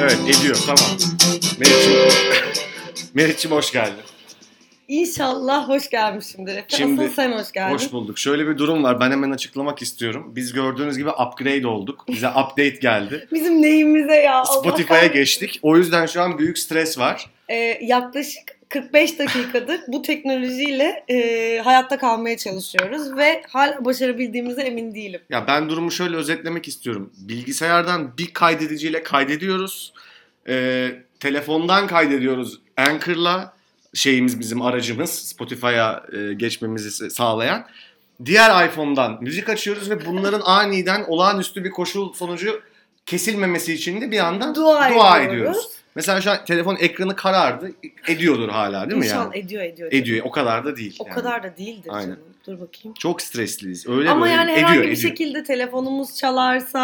Evet ediyor tamam. Meriç'im, Meriç'im hoş geldin. İnşallah hoş gelmişimdir Efe. Şimdi- Asıl sen hoş geldin. Hoş bulduk. Şöyle bir durum var. Ben hemen açıklamak istiyorum. Biz gördüğünüz gibi upgrade olduk. Bize update geldi. Bizim neyimize ya kahretsin. geçtik. O yüzden şu an büyük stres var. Ee, yaklaşık 45 dakikadır bu teknolojiyle e, hayatta kalmaya çalışıyoruz ve hala başarabildiğimize emin değilim. Ya ben durumu şöyle özetlemek istiyorum. Bilgisayardan bir kaydediciyle kaydediyoruz. Ee, telefondan kaydediyoruz Anchor'la. Şeyimiz bizim aracımız Spotify'a e, geçmemizi sağlayan. Diğer iPhone'dan müzik açıyoruz ve bunların aniden olağanüstü bir koşul sonucu kesilmemesi için de bir yandan Dua, dua ediyoruz. ediyoruz. Mesela şu an telefon ekranı karardı. Ediyordur hala değil mi İnşallah yani? ediyor ediyor. Ediyor. O kadar da değil. O yani. kadar da değildir Aynen. canım. Dur bakayım. Çok stresliyiz. Öyle Ama böyle yani ediyor, herhangi bir ediyor. şekilde telefonumuz çalarsa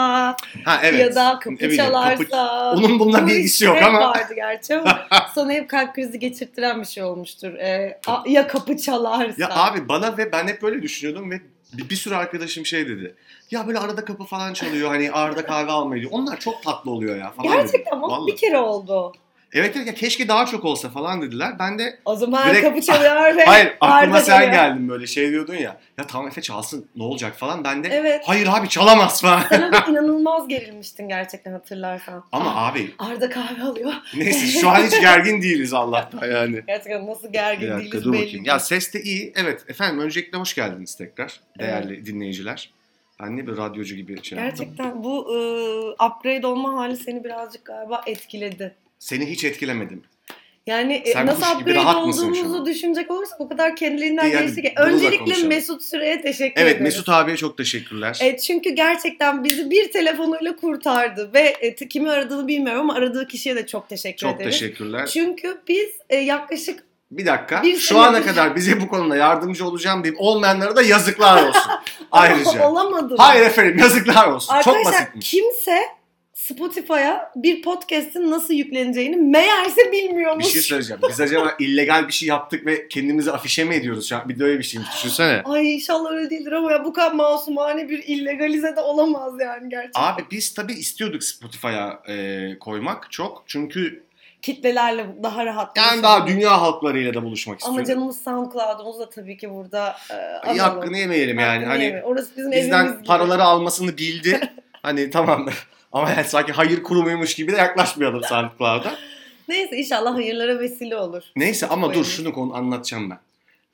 Ha, evet. ya da kapı Eminim, çalarsa. kapı- Onun bununla Bu bir ilgisi yok ama. vardı gerçi ama sana hep kalp krizi geçirttiren bir şey olmuştur. Ee, ya kapı çalarsa. Ya abi bana ve ben hep böyle düşünüyordum ve bir, bir sürü arkadaşım şey dedi. Ya böyle arada kapı falan çalıyor hani arada kahve almayı diyor. Onlar çok tatlı oluyor ya falan Gerçekten dedi. ama Vallahi. bir kere oldu. Evet evet ya keşke daha çok olsa falan dediler. Ben de O zaman Direkt- kapı çalıyor ve hayır aklıma sen çalıyor. geldin böyle şey diyordun ya. Ya tamam Efe çalsın ne olacak falan. Ben de Evet. hayır abi çalamaz falan. Sen inanılmaz gerilmiştin gerçekten hatırlarsan. Ama abi Arda kahve alıyor. neyse şu an hiç gergin değiliz Allah'tan yani. Gerçekten nasıl gergin dakika değiliz dur belli. bakayım. Ya ses de iyi. Evet efendim öncelikle hoş geldiniz tekrar değerli dinleyiciler. Ben ne bir radyocu gibi şey yaptım. Gerçekten bu e, upgrade olma hali seni birazcık galiba etkiledi. Seni hiç etkilemedim. Yani e, Sen nasıl upgrade olduğumuzu düşünecek olursak o kadar kendiliğinden hadi geçti ki. Öncelikle. Mesut Süre'ye teşekkür Evet ederiz. Mesut abiye çok teşekkürler. Evet, çünkü gerçekten bizi bir telefonuyla kurtardı ve e, kimi aradığını bilmiyorum ama aradığı kişiye de çok teşekkür çok ederiz. teşekkürler. Çünkü biz e, yaklaşık Bir dakika. Bir Şu ana kadar bize bu konuda yardımcı olacağım deyip olmayanlara da yazıklar olsun. Ayrıca. olamadı. Hayır efendim yazıklar olsun. çok Arkadaşlar basitmiş. kimse Spotify'a bir podcast'in nasıl yükleneceğini meğerse Bir bilmiyormuş. şey söyleyeceğim. Biz acaba illegal bir şey yaptık ve kendimizi afişe mi ediyoruz şu an? Bir de öyle bir şeymiş düşünsene. Ay inşallah öyle değildir ama ya bu kadar masumane bir illegalize de olamaz yani gerçekten. Abi biz tabii istiyorduk Spotify'a e, koymak çok. Çünkü Kitlelerle daha rahat. yani daha dünya halklarıyla da buluşmak Ama istiyorduk. canımız SoundCloud'umuz da tabii ki burada e, İyi analım. hakkını yemeyelim yani. Hakkını Hani yemeyelim. Orası bizim evimiz bizden gibi. paraları almasını bildi. hani tamam ama yani sanki hayır kurumuymuş gibi de yaklaşmayalım SoundCloud'a. Neyse inşallah hayırlara vesile olur. Neyse ama dur şunu konu anlatacağım ben.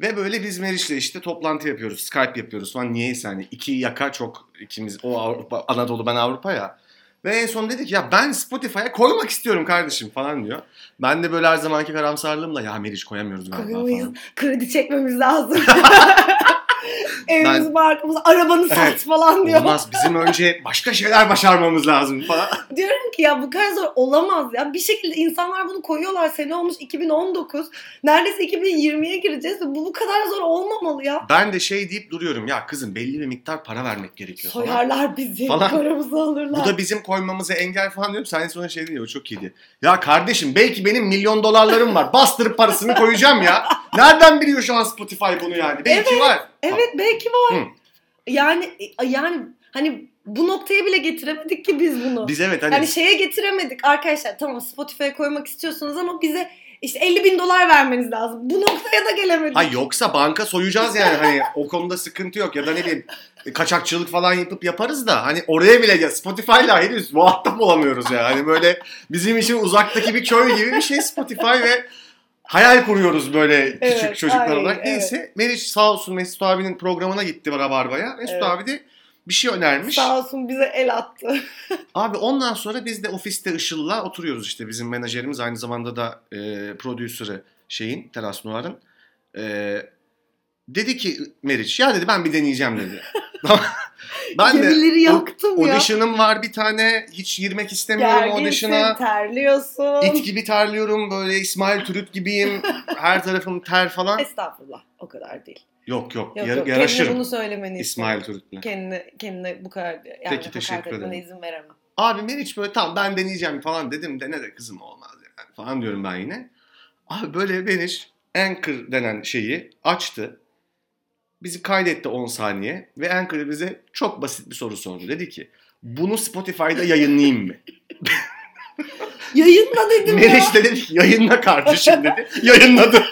Ve böyle biz Meriç'le işte toplantı yapıyoruz. Skype yapıyoruz falan. Niyeyse hani iki yaka çok ikimiz. O Avrupa, Anadolu ben Avrupa ya. Ve en son dedik ya ben Spotify'a koymak istiyorum kardeşim falan diyor. Ben de böyle her zamanki karamsarlığımla ya Meriç koyamıyoruz galiba Koyamayız. falan. Kredi çekmemiz lazım. Evimiz barkımız arabanı sat Evet. falan diyor. Olmaz bizim önce başka şeyler başarmamız lazım falan. Diyorum ki ya bu kadar zor olamaz ya. Bir şekilde insanlar bunu koyuyorlar. Sene olmuş 2019. Neredeyse 2020'ye gireceğiz bu bu kadar zor olmamalı ya. Ben de şey deyip duruyorum ya kızım belli bir miktar para vermek gerekiyor falan. Soyarlar bizi. Falan. Paramızı alırlar. Bu da bizim koymamıza engel falan diyorum. Sen sonra şey diyor çok iyiydi. Ya kardeşim belki benim milyon dolarlarım var. Bastırıp parasını koyacağım ya. Nereden biliyor şu an Spotify bunu yani? Belki var. Evet belki var. Hı. Yani yani hani bu noktaya bile getiremedik ki biz bunu. Biz evet hani Yani şeye getiremedik arkadaşlar tamam Spotify'a koymak istiyorsunuz ama bize işte 50 bin dolar vermeniz lazım. Bu noktaya da gelemedik. ha yoksa banka soyacağız yani hani o konuda sıkıntı yok ya da ne bileyim kaçakçılık falan yapıp yaparız da hani oraya bile ya Spotify'la henüz muhatap olamıyoruz ya. Hani böyle bizim için uzaktaki bir köy gibi bir şey Spotify ve hayal kuruyoruz böyle küçük Evet, çocuklar ay, olarak. evet. Neyse Meriç sağ olsun Mesut abinin programına gitti Rabarba'ya. Mesut Evet. abi de bir şey önermiş. Sağ olsun bize el attı. Abi ondan sonra biz de ofiste Işıl'la oturuyoruz işte. Bizim menajerimiz aynı zamanda da e, prodüsörü şeyin, Teras Noir'ın. E, dedi ki Meriç ya dedi ben bir deneyeceğim dedi. ben de Gemileri yaktım ya. audition'ım var bir tane. Hiç girmek istemiyorum Gerginsin, audition'a. terliyorsun. İt gibi terliyorum böyle İsmail Türüt gibiyim. Her tarafım ter falan. Estağfurullah o kadar değil. Yok yok, Yok yar- yok yaraşırım kendine bunu söylemeni İsmail. Türüt'le. Kendine, kendine bu kadar yani Peki, teşekkür ederim. izin veremem. Abi Meriç böyle tamam ben deneyeceğim falan dedim de ne de kızım olmaz yani falan diyorum ben yine. Abi böyle Meriç Anchor denen şeyi açtı. Bizi kaydetti 10 saniye ve Anchor bize çok basit bir soru sordu. Dedi ki bunu Spotify'da yayınlayayım mı? Yayınla dedim Meriç ya. de dedi ki yayınla kardeşim dedi. Yayınladı.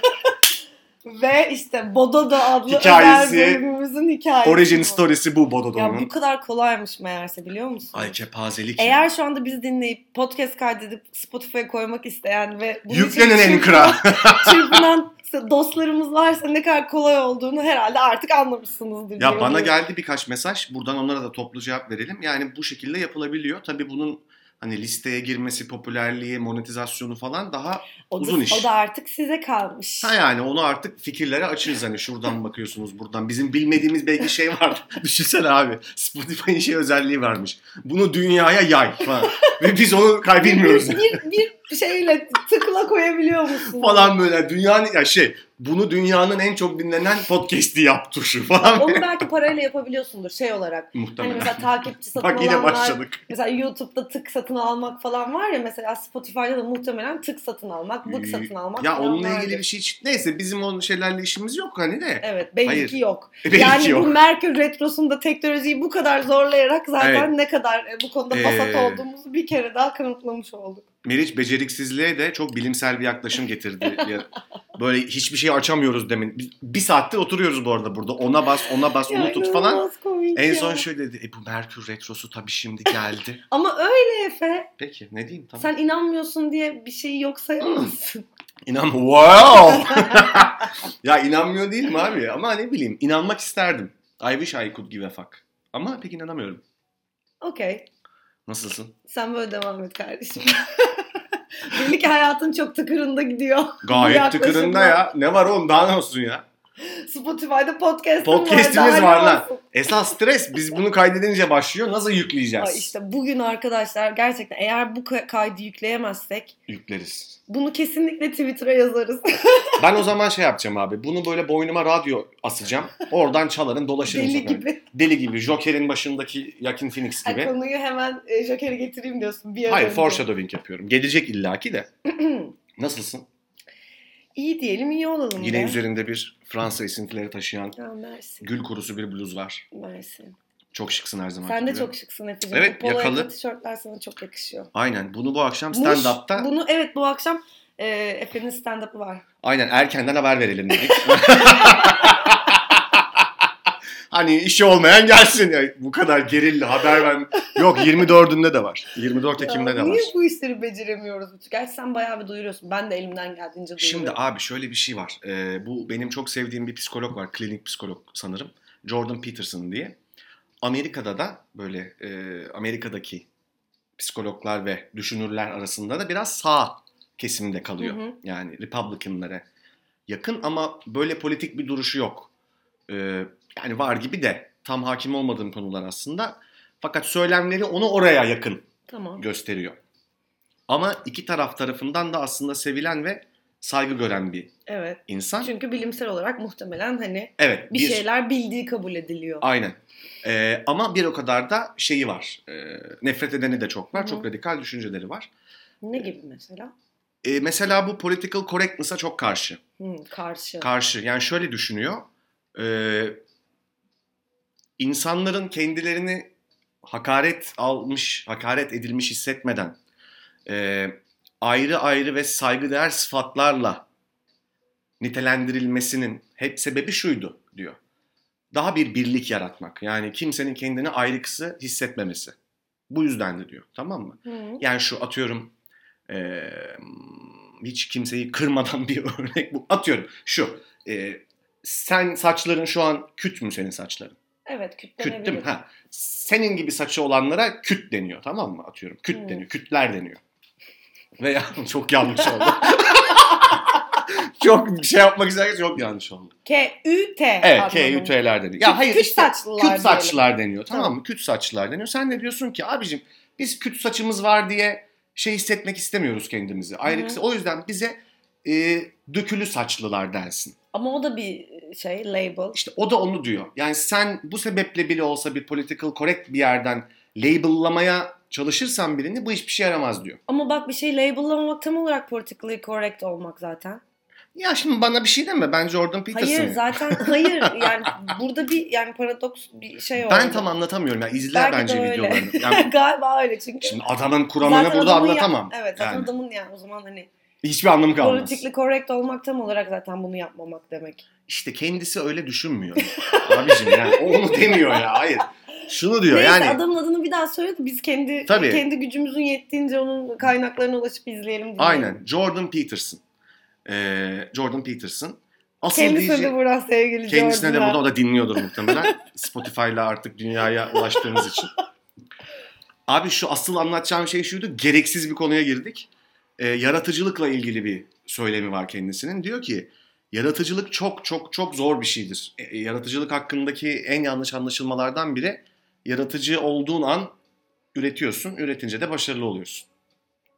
Ve işte Bododo adlı Hikayesi, özel bölümümüzün hikayesi. Origin bu. story'si bu Ya bu Bododo'nun. kadar kolaymış meğerse biliyor musun? Ay kepazelik. Eğer şu anda bizi dinleyip podcast kaydedip Spotify'a koymak isteyen ve için Anchor'a. çırpınan dostlarımız varsa ne kadar kolay olduğunu herhalde artık anlamışsınızdır. Ya bana geldi birkaç mesaj. Buradan onlara da toplu cevap verelim. Yani bu şekilde yapılabiliyor. Tabii bunun hani listeye girmesi, popülerliği, monetizasyonu falan daha o da, uzun iş. O da artık size kalmış. ha yani onu artık fikirlere açığız hani şuradan bakıyorsunuz buradan. Bizim bilmediğimiz belki şey var. Düşünsene abi. Spotify'ın şey özelliği varmış. Bunu dünyaya yay falan. Ve biz onu kaybilmiyoruz. Bir, bir, bir şeyle tıkla koyabiliyor musun? falan böyle dünyanın ya şey bunu dünyanın en çok dinlenen podcast'i yap tuşu falan. Onu belki parayla yapabiliyorsundur şey olarak. Hani Muhtemelen. mesela takipçi satın Bak yine başladık. mesela YouTube'da tık satın almak falan var ya mesela Spotify'da da muhtemelen tık satın almak, bık satın almak Ya onunla vardır. ilgili bir şey hiç- neyse bizim o şeylerle işimiz yok hani de. Evet belki Hayır. yok. Belki yani yok. bu Merkür Retrosu'nda teknolojiyi bu kadar zorlayarak zaten Evet. ne kadar e, bu konuda vasat Ee, olduğumuzu bir kere daha kanıtlamış olduk. Meriç beceriksizliğe de çok bilimsel bir yaklaşım getirdi. Böyle hiçbir şey açamıyoruz demin. Biz- Bir saattir oturuyoruz bu arada burada. Ona bas, ona bas, onu tut falan. En son şöyle dedi. E bu Merkür Retrosu tabii şimdi geldi. Ama öyle Efe. Peki ne diyeyim tamam. Sen inanmıyorsun diye bir şeyi yok sayamazsın. İnan wow. ya inanmıyor değilim abi ama ne bileyim inanmak isterdim. I wish I could give a fuck. Ama pek inanamıyorum. Okey. Nasılsın? Sen böyle devam et kardeşim. Belli ki hayatın çok tıkırında gidiyor. Gayet tıkırında ya. Ne var oğlum daha ne olsun ya? Spotify'da podcast'ım Podcast'imiz var. var lan. Esas stres biz bunu kaydedince başlıyor. Nasıl yükleyeceğiz? Ay işte bugün arkadaşlar gerçekten eğer bu ka- kaydı yükleyemezsek Yükleriz. bunu kesinlikle Twitter'a yazarız. Ben o zaman şey yapacağım abi. Bunu böyle boynuma radyo asacağım. Oradan çalarım dolaşırım Deli sokakta. gibi. Deli gibi. Joker'in başındaki Joaquin Phoenix gibi. konuyu hemen e, getireyim diyorsun. Bir Hayır önce. foreshadowing yapıyorum. Gelecek illaki de. Nasılsın? İyi diyelim iyi olalım. Yine be. üzerinde bir Fransa esintileri taşıyan Ya gül kurusu bir bluz var. Mersi. Çok şıksın her zaman. Sen de çok şıksın Efe'cim. Evet, polo yakalı. yaka tişörtler sana çok yakışıyor. Aynen. Bunu bu akşam stand-up'ta Bunu evet bu akşam e, Efe'nin stand-up'ı var. aynen erkenden haber verelim dedik. hani işi olmayan gelsin. Ya, bu kadar gerilli haber ben... Yok 24'ünde de var. 24 Ekim'de de var. Niye bu işleri beceremiyoruz? Gerçi sen bayağı bir duyuruyorsun. Ben de elimden geldiğince duyuruyorum. Şimdi abi şöyle bir şey var. Ee, bu benim çok sevdiğim bir psikolog var. Klinik psikolog sanırım. Jordan Peterson diye. Amerika'da da böyle e, Amerika'daki psikologlar ve düşünürler arasında da biraz sağ kesimde kalıyor. Hı hı. Yani Republican'lara yakın ama böyle politik bir duruşu yok. Ee, yani var gibi de tam hakim olmadığım konular aslında. Fakat söylemleri onu oraya yakın Tamam. gösteriyor. Ama iki taraf tarafından da aslında sevilen ve saygı gören bir Evet. insan. Çünkü bilimsel olarak muhtemelen hani evet, bir, şeyler bildiği kabul ediliyor. Aynen. Ee, ama bir o kadar da şeyi var. Ee, nefret edeni de çok var. Hı hı. Çok radikal düşünceleri var. Ne gibi mesela? Ee, mesela bu political correctness'a çok karşı. Hı, karşı. Karşı. Yani şöyle düşünüyor. Ee, insanların kendilerini hakaret almış, hakaret edilmiş hissetmeden e, ayrı ayrı ve saygıdeğer sıfatlarla nitelendirilmesinin hep sebebi şuydu diyor. Daha bir birlik yaratmak. Yani kimsenin kendini ayrıksı hissetmemesi. Bu yüzden de diyor. Tamam mı? Hı. Yani şu atıyorum e, hiç kimseyi kırmadan bir örnek bu. Atıyorum şu. e, sen saçların şu an küt mü senin saçların? Evet Küt değil mi? kütlenebilir. Ha. Senin gibi saçı olanlara küt deniyor tamam mı? Atıyorum. Küt Hmm. deniyor. Kütler deniyor. Veya çok yanlış oldu. çok şey yapmak isterken çok yanlış oldu. K-Ü-T. Evet. K-U-T'ler deniyor. Ya Küt- hayır küt işte saçlılar küt diyelim. saçlılar deniyor tamam, Tamam. mı? Küt saçlılar deniyor. Sen de diyorsun ki abicim biz küt saçımız var diye şey hissetmek istemiyoruz kendimizi. Ayrıksı. O yüzden bize e, dökülü saçlılar densin. Ama o da bir şey label. İşte o da onu diyor. Yani sen bu sebeple bile olsa bir political correct bir yerden label'lamaya çalışırsan birini bu hiçbir şey yaramaz diyor. Ama bak bir şey labellamamak tam olarak politically correct olmak zaten. Ya şimdi bana bir şey deme. Ben Jordan Peterson. Hayır zaten hayır yani burada bir yani paradoks bir şey oldu. Ben tam anlatamıyorum ya. İzle Belki bence videolarını. Yani Galiba öyle çünkü. şimdi adamın kuramını Zaten burada adamın ya- anlatamam. evet zaten Yani. adamın yani o zaman hani Hiçbir anlamı kalmaz. politikli correct olmak tam olarak zaten bunu yapmamak demek. İşte kendisi öyle düşünmüyor. Abicim yani o onu demiyor ya. Hayır. Şunu diyor Neyse yani. adamın adını bir daha söyle de biz kendi Tabii. kendi gücümüzün yettiğince onun kaynaklarına ulaşıp izleyelim diye. Aynen. Jordan Peterson. Ee, Jordan Peterson. Asıl Kendisine DJ de buradan sevgili Kendisine de Jordan'a. burada o da dinliyordur muhtemelen. Spotify'la artık dünyaya ulaştığımız için. Abi şu asıl anlatacağım şey şuydu. Gereksiz bir konuya girdik. Ee, yaratıcılıkla ilgili bir söylemi var kendisinin. Diyor ki yaratıcılık çok çok çok zor bir şeydir. E, e, yaratıcılık hakkındaki en yanlış anlaşılmalardan biri yaratıcı olduğun an üretiyorsun. Üretince de başarılı oluyorsun.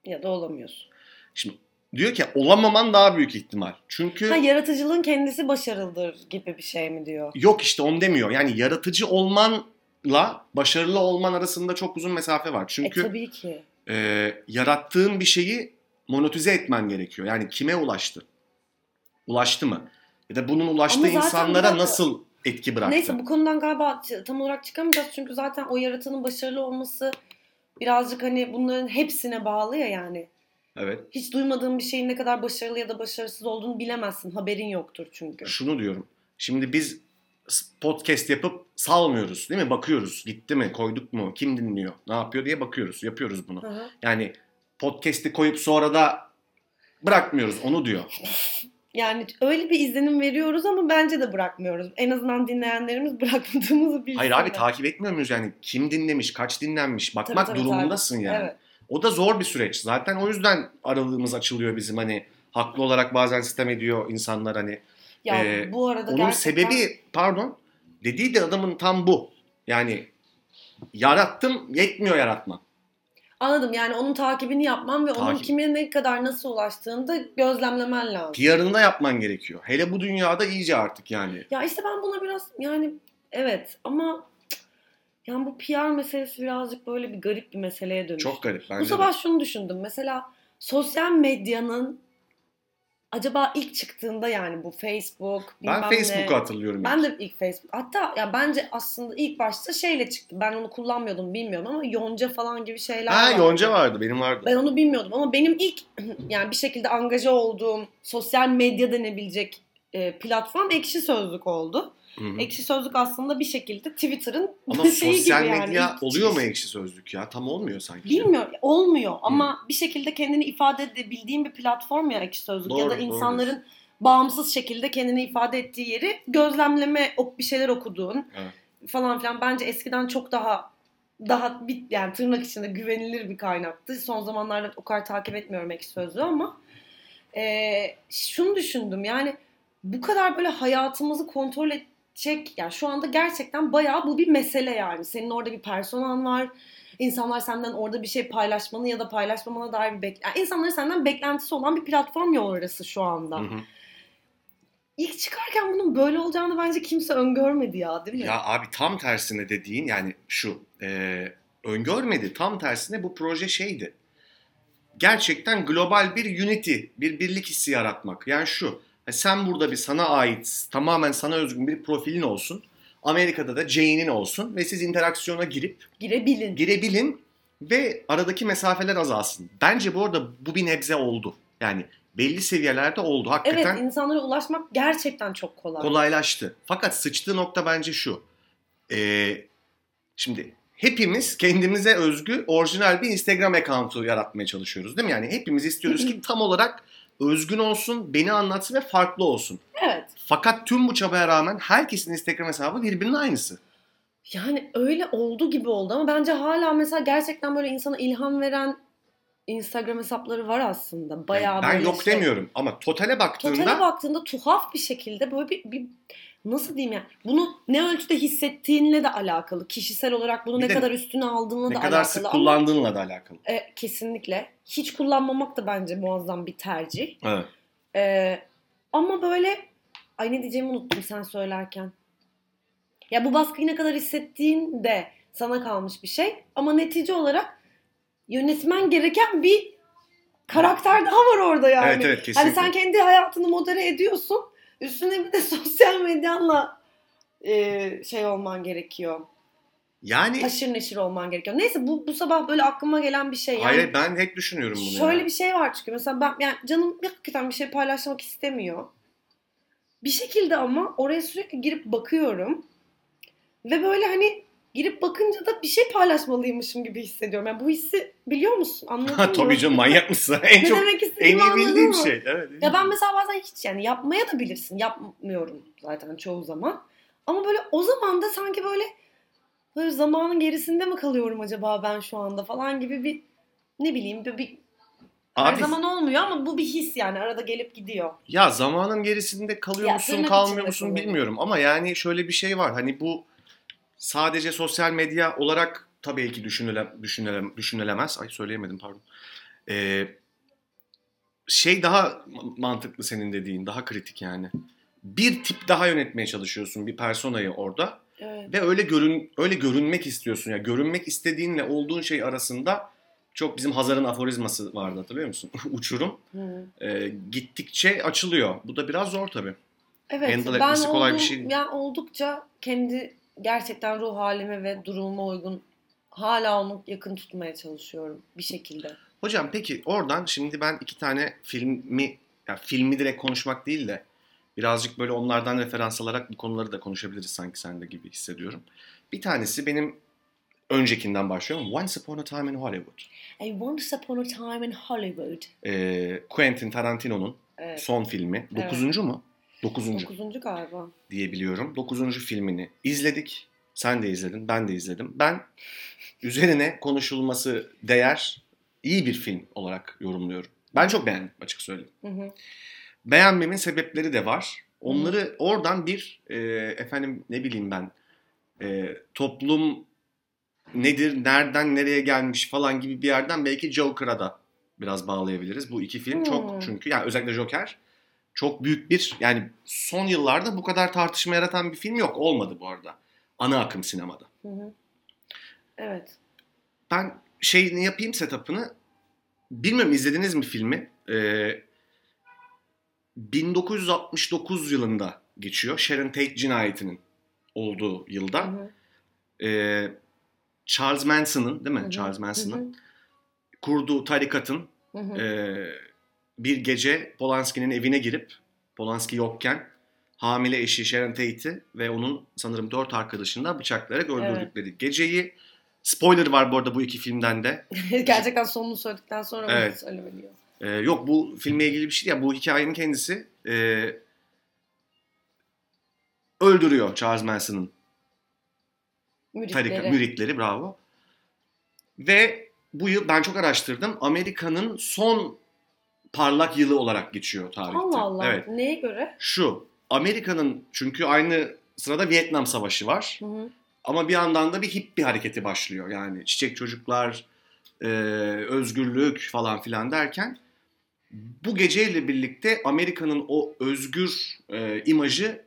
Ya da olamıyorsun. Şimdi diyor ki olamaman daha büyük ihtimal. Çünkü Ha yaratıcılığın kendisi başarılıdır gibi bir şey mi diyor? Yok işte onu demiyor. Yani yaratıcı olmanla başarılı olman arasında çok uzun mesafe var. E Çünkü tabii ki. e, yarattığın bir şeyi monetize etmen gerekiyor. Yani kime ulaştı? Ulaştı mı? Ya da bunun ulaştığı insanlara zaten- nasıl etki bıraktı? Neyse bu konudan galiba tam olarak çıkamayacağız çünkü zaten o yaratığın başarılı olması birazcık hani bunların hepsine bağlı ya yani. Evet. Hiç duymadığın bir şeyin ne kadar başarılı ya da başarısız olduğunu bilemezsin. Haberin yoktur çünkü. Şunu diyorum. Şimdi biz podcast yapıp salmıyoruz değil mi? Bakıyoruz. Gitti mi? Koyduk mu? Kim dinliyor? Ne yapıyor diye bakıyoruz. Yapıyoruz bunu. Hı hı. Yani podcast'i koyup sonra da bırakmıyoruz. Onu diyor. Yani öyle bir izlenim veriyoruz ama bence de bırakmıyoruz. En azından dinleyenlerimiz bırakmadığımızı bilsinler. Hayır abi takip etmiyor muyuz yani? Kim dinlemiş, kaç dinlenmiş bakmak Tabii, tabii, durumundasın takip- yani. Evet. O da zor bir süreç. Zaten o yüzden aralığımız açılıyor bizim hani haklı olarak bazen sistem ediyor insanlar hani. Ya Ee, bu arada Onun gerçekten... sebebi pardon dediği de adamın tam bu. Yani yarattım yetmiyor yaratma. Anladım yani onun takibini yapman ve onun Takip. kime ne kadar nasıl ulaştığını da gözlemlemen lazım. PR'ını da yapman gerekiyor. Hele bu dünyada iyice artık yani. Ya işte ben buna biraz yani evet ama yani bu PR meselesi birazcık böyle bir garip bir meseleye dönüş. Çok garip bence Bu de. sabah şunu düşündüm. Mesela sosyal medyanın acaba ilk çıktığında yani bu Facebook Ben. Facebook'u hatırlıyorum. Ben de ilk Facebook. Hatta ya bence aslında ilk başta şeyle çıktı. Ben onu kullanmıyordum bilmiyorum ama Yonca falan gibi şeyler Ha vardı. Yonca vardı benim vardı. Ben onu bilmiyordum ama benim ilk yani bir şekilde angaja olduğum sosyal medya denebilecek e, platform Ekşi Sözlük oldu. Hı hı. Ekşi Sözlük aslında bir şekilde Twitter'ın Ama şeyi sosyal gibi yani. medya İlk oluyor mu ekşi sözlük ya? Tam olmuyor sanki. Bilmiyorum. Olmuyor ama bir şekilde kendini ifade edebildiğin bir platform ya Ekşi Sözlük ya Doğru, da doğru insanların bağımsız şekilde kendini ifade ettiği yeri gözlemleme, bir şeyler okuduğun Evet. falan filan bence eskiden çok daha daha bir, yani tırnak içinde güvenilir bir kaynaktı. Son zamanlarda o kadar takip etmiyorum Ekşi Sözlüğü ama eee, şunu düşündüm yani bu kadar böyle hayatımızı kontrol edecek yani şu anda gerçekten bayağı bu bir mesele yani. Senin orada bir personan var. İnsanlar senden orada bir şey paylaşmanı ya da paylaşmamana dair bir bek yani insanların senden beklentisi olan bir platform ya orası şu anda. Hı hı. İlk çıkarken bunun böyle olacağını bence kimse öngörmedi ya değil mi? Ya abi tam tersine dediğin yani şu e, öngörmedi tam tersine bu proje şeydi. Gerçekten global bir unity, bir birlik hissi yaratmak. Yani şu e, sen burada bir sana ait tamamen sana özgün bir profilin olsun. Amerika'da da Jane'in olsun ve siz interaksiyona girip Girebilin. girebilin ve aradaki mesafeler azalsın. Bence bu arada bu bir nebze oldu. Yani belli seviyelerde oldu. Hakikaten evet insanlara ulaşmak gerçekten çok kolay. kolaylaştı. Fakat sıçtığı nokta bence şu. Ee, şimdi hepimiz kendimize özgü orijinal bir Instagram account'u yaratmaya çalışıyoruz değil mi? Yani hepimiz istiyoruz ki tam olarak özgün olsun, beni anlatsın ve farklı olsun. Evet. Fakat tüm bu çabaya rağmen herkesin Instagram hesabı birbirinin aynısı. Yani öyle oldu gibi oldu ama bence hala mesela gerçekten böyle insana ilham veren Instagram hesapları var aslında. Bayağı Yani ben yok şey- demiyorum ama totale baktığında Totale baktığında tuhaf bir şekilde böyle bir, bir nasıl diyeyim yani bunu ne ölçüde hissettiğinle de alakalı. Kişisel olarak bunu Bir ne de kadar üstüne aldığınla ne da kadar alakalı. sık ama, kullandığınla da alakalı. e, kesinlikle. Hiç kullanmamak da bence muazzam bir tercih. Evet. E, ama böyle ay ne diyeceğimi unuttum sen söylerken. Ya bu baskıyı ne kadar hissettiğin de sana kalmış bir şey. Ama netice olarak yönetmen gereken bir karakter daha var orada yani. Evet evet kesinlikle. Hani sen kendi hayatını modere ediyorsun. Üstüne bir de sosyal medyanla e, şey olman gerekiyor. yani Haşır neşir olman gerekiyor. Neyse bu bu sabah böyle aklıma gelen bir şey. Yani hayır ben hep düşünüyorum bunu. şöyle ya. bir şey var çünkü mesela ben yani canım hakikaten bir şey paylaşmak istemiyor. Bir şekilde ama oraya sürekli girip bakıyorum. Ve böyle hani girip bakınca da bir şey paylaşmalıymışım gibi hissediyorum. Yani bu hissi biliyor musun? Anladın mı? Tabii canım manyak mısın? en Ne çok demek en iyi bildiğim şey. Evet. Ya ben mesela bazen hiç yani yapmaya da bilirsin. Yapmıyorum zaten çoğu zaman. Ama böyle o zaman da sanki böyle böyle zamanın gerisinde mi kalıyorum acaba ben şu anda falan gibi bir ne bileyim bir, bir her Abi zaman olmuyor ama bu bir his yani arada gelip gidiyor. ya zamanın gerisinde kalıyor Ya, musun kalmıyor musun kalıyor. bilmiyorum ama yani şöyle bir şey var. Hani bu sadece sosyal medya olarak tabii ki düşünüle, düşünüle, düşünülemez. Ay söyleyemedim pardon. Ee, şey daha mantıklı senin dediğin, daha kritik yani. Bir tip daha yönetmeye çalışıyorsun bir personayı orada Evet. ve öyle görün öyle görünmek istiyorsun ya. Görünmek istediğinle olduğun şey arasında çok bizim Hazar'ın aforizması vardı hatırlıyor musun? Uçurum. Hı. Ee, gittikçe açılıyor. Bu da biraz zor tabii. Evet Handle ben etmesi kolay bir olduğum- şey yani oldukça kendi gerçekten ruh halime ve durumuma uygun hala onu yakın tutmaya çalışıyorum bir şekilde. Hocam peki oradan şimdi ben iki tane filmi, ya filmi direkt konuşmak değil de birazcık böyle onlardan referans alarak bu konuları da konuşabiliriz sanki sen de gibi hissediyorum. Bir tanesi benim öncekinden başlıyorum. Once Upon a Time in Hollywood. A Once Upon a Time in Hollywood. Ee, Quentin Tarantino'nun Evet. son filmi. Dokuzuncu mu? Dokuzuncu Dokuzuncu galiba. diye biliyorum. Dokuzuncu filmini izledik. Sen de izledin, ben de izledim. Ben üzerine konuşulması değer iyi bir film olarak yorumluyorum. Ben çok beğendim açık söyleyeyim. Hı hı. Beğenmemin sebepleri de var. Onları oradan bir e, efendim ne bileyim ben e, toplum nedir, nereden nereye gelmiş falan gibi bir yerden belki Joker'a da biraz bağlayabiliriz. Bu iki film Hmm. çok çünkü yani özellikle Joker çok büyük bir yani son yıllarda bu kadar tartışma yaratan bir film yok. Olmadı bu arada. Ana akım sinemada. Hı hı. Evet. Ben şeyini yapayım setup'ını. Bilmiyorum izlediniz mi filmi? Ee, 1969 yılında geçiyor. Sharon Tate cinayetinin olduğu Hı yılda. hı. Ee, Charles Manson'ın değil mi? Hı hı. Charles Hı Manson'ın kurduğu tarikatın hı. Hı hı. Bir gece Polanski'nin evine girip Polanski yokken hamile eşi Sharon Tate'i ve onun sanırım dört arkadaşını da bıçaklayarak öldürdükleri geceyi spoiler var bu arada bu iki filmden de. Gerçekten sonunu söyledikten sonra bunu Evet. söylemeliyor. Ee, yok bu filmle ilgili bir şey değil. Bu hikayenin kendisi ee, öldürüyor Charles Manson'ın Müritleri. tarika, müritleri bravo. Ve bu yıl ben çok araştırdım. Amerika'nın son parlak yılı olarak geçiyor tarihte. Allah Allah. Evet. Neye göre? Şu Amerika'nın çünkü aynı sırada Vietnam Savaşı var. Hı hı. Ama bir yandan da bir hippie hareketi başlıyor. Yani çiçek çocuklar, e, özgürlük falan filan derken bu geceyle birlikte Amerika'nın o özgür e, imajı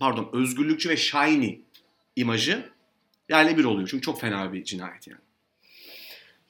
pardon özgürlükçü ve shiny imajı yerle bir oluyor. Çünkü çok fena bir cinayet yani.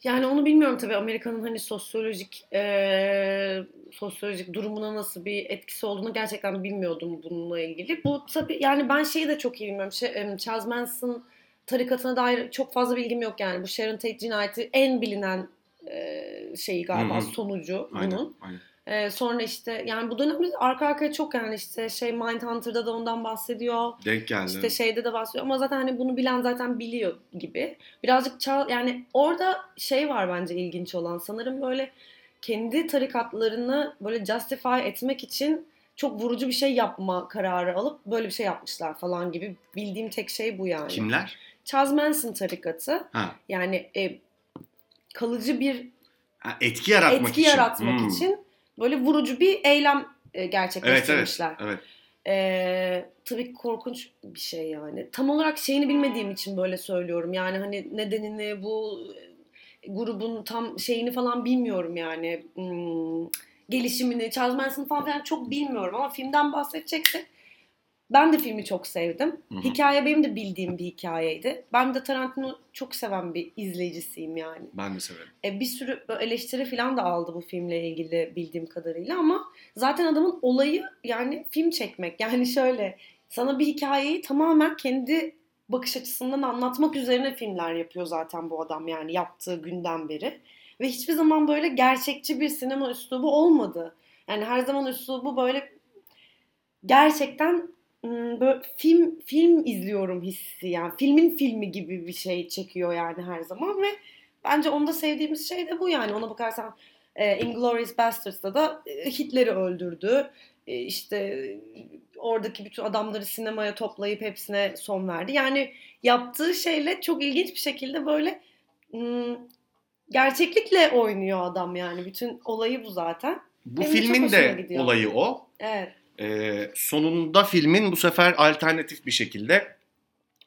Yani onu bilmiyorum tabii Amerika'nın hani sosyolojik eee, sosyolojik durumuna nasıl bir etkisi olduğunu gerçekten bilmiyordum bununla ilgili. Bu tabii yani ben şeyi de çok iyi bilmiyorum. Şey, Charles Manson tarikatına dair çok fazla bilgim yok yani. Bu Sharon Tate cinayeti en bilinen eee, şeyi galiba Hı hı. sonucu Aynen. bunun. aynen. Eee, sonra işte yani bu dönemde arka arkaya çok yani işte şey Mindhunter'da da ondan bahsediyor. Denk geldi. İşte şeyde de bahsediyor ama zaten hani bunu bilen zaten biliyor gibi. Birazcık çağ, yani orada şey var bence ilginç olan sanırım böyle kendi tarikatlarını böyle justify etmek için çok vurucu bir şey yapma kararı alıp böyle bir şey yapmışlar falan gibi bildiğim tek şey bu yani. Kimler? Charles Manson tarikatı Ha. yani e, kalıcı bir ha etki yaratmak etki için. yaratmak Hmm. için böyle vurucu bir eylem e, Evet evet. gerçekleştirmişler. evet. Ee, tabii korkunç bir şey yani. Tam olarak şeyini bilmediğim için böyle söylüyorum. Yani hani nedenini bu e, grubun tam şeyini falan bilmiyorum yani. Hmm, gelişimini, Charles Manson'ı falan filan çok bilmiyorum ama filmden bahsedeceksek Ben de filmi çok sevdim. Hı hı. Hikaye benim de bildiğim bir hikayeydi. Ben de Tarantino çok seven bir izleyicisiyim yani. Ben de severim. E, bir sürü eleştiri falan da aldı bu filmle ilgili bildiğim kadarıyla ama zaten adamın olayı yani film çekmek. Yani şöyle sana bir hikayeyi tamamen kendi bakış açısından anlatmak üzerine filmler yapıyor zaten bu adam yani yaptığı günden beri. Ve hiçbir zaman böyle gerçekçi bir sinema üslubu olmadı. Yani her zaman üslubu böyle gerçekten böyle film film izliyorum hissi yani filmin filmi gibi bir şey çekiyor yani her zaman ve bence onda sevdiğimiz şey de bu yani. Ona bakarsan e, Inglourious Basterds'da da e, Hitler'i öldürdü. E, işte e, oradaki bütün adamları sinemaya toplayıp hepsine son verdi. Yani yaptığı şeyle çok ilginç bir şekilde böyle ım, gerçeklikle oynuyor adam yani. Bütün olayı bu zaten. Bu Benim filmin de olayı o. evet Ee, sonunda filmin bu sefer alternatif bir şekilde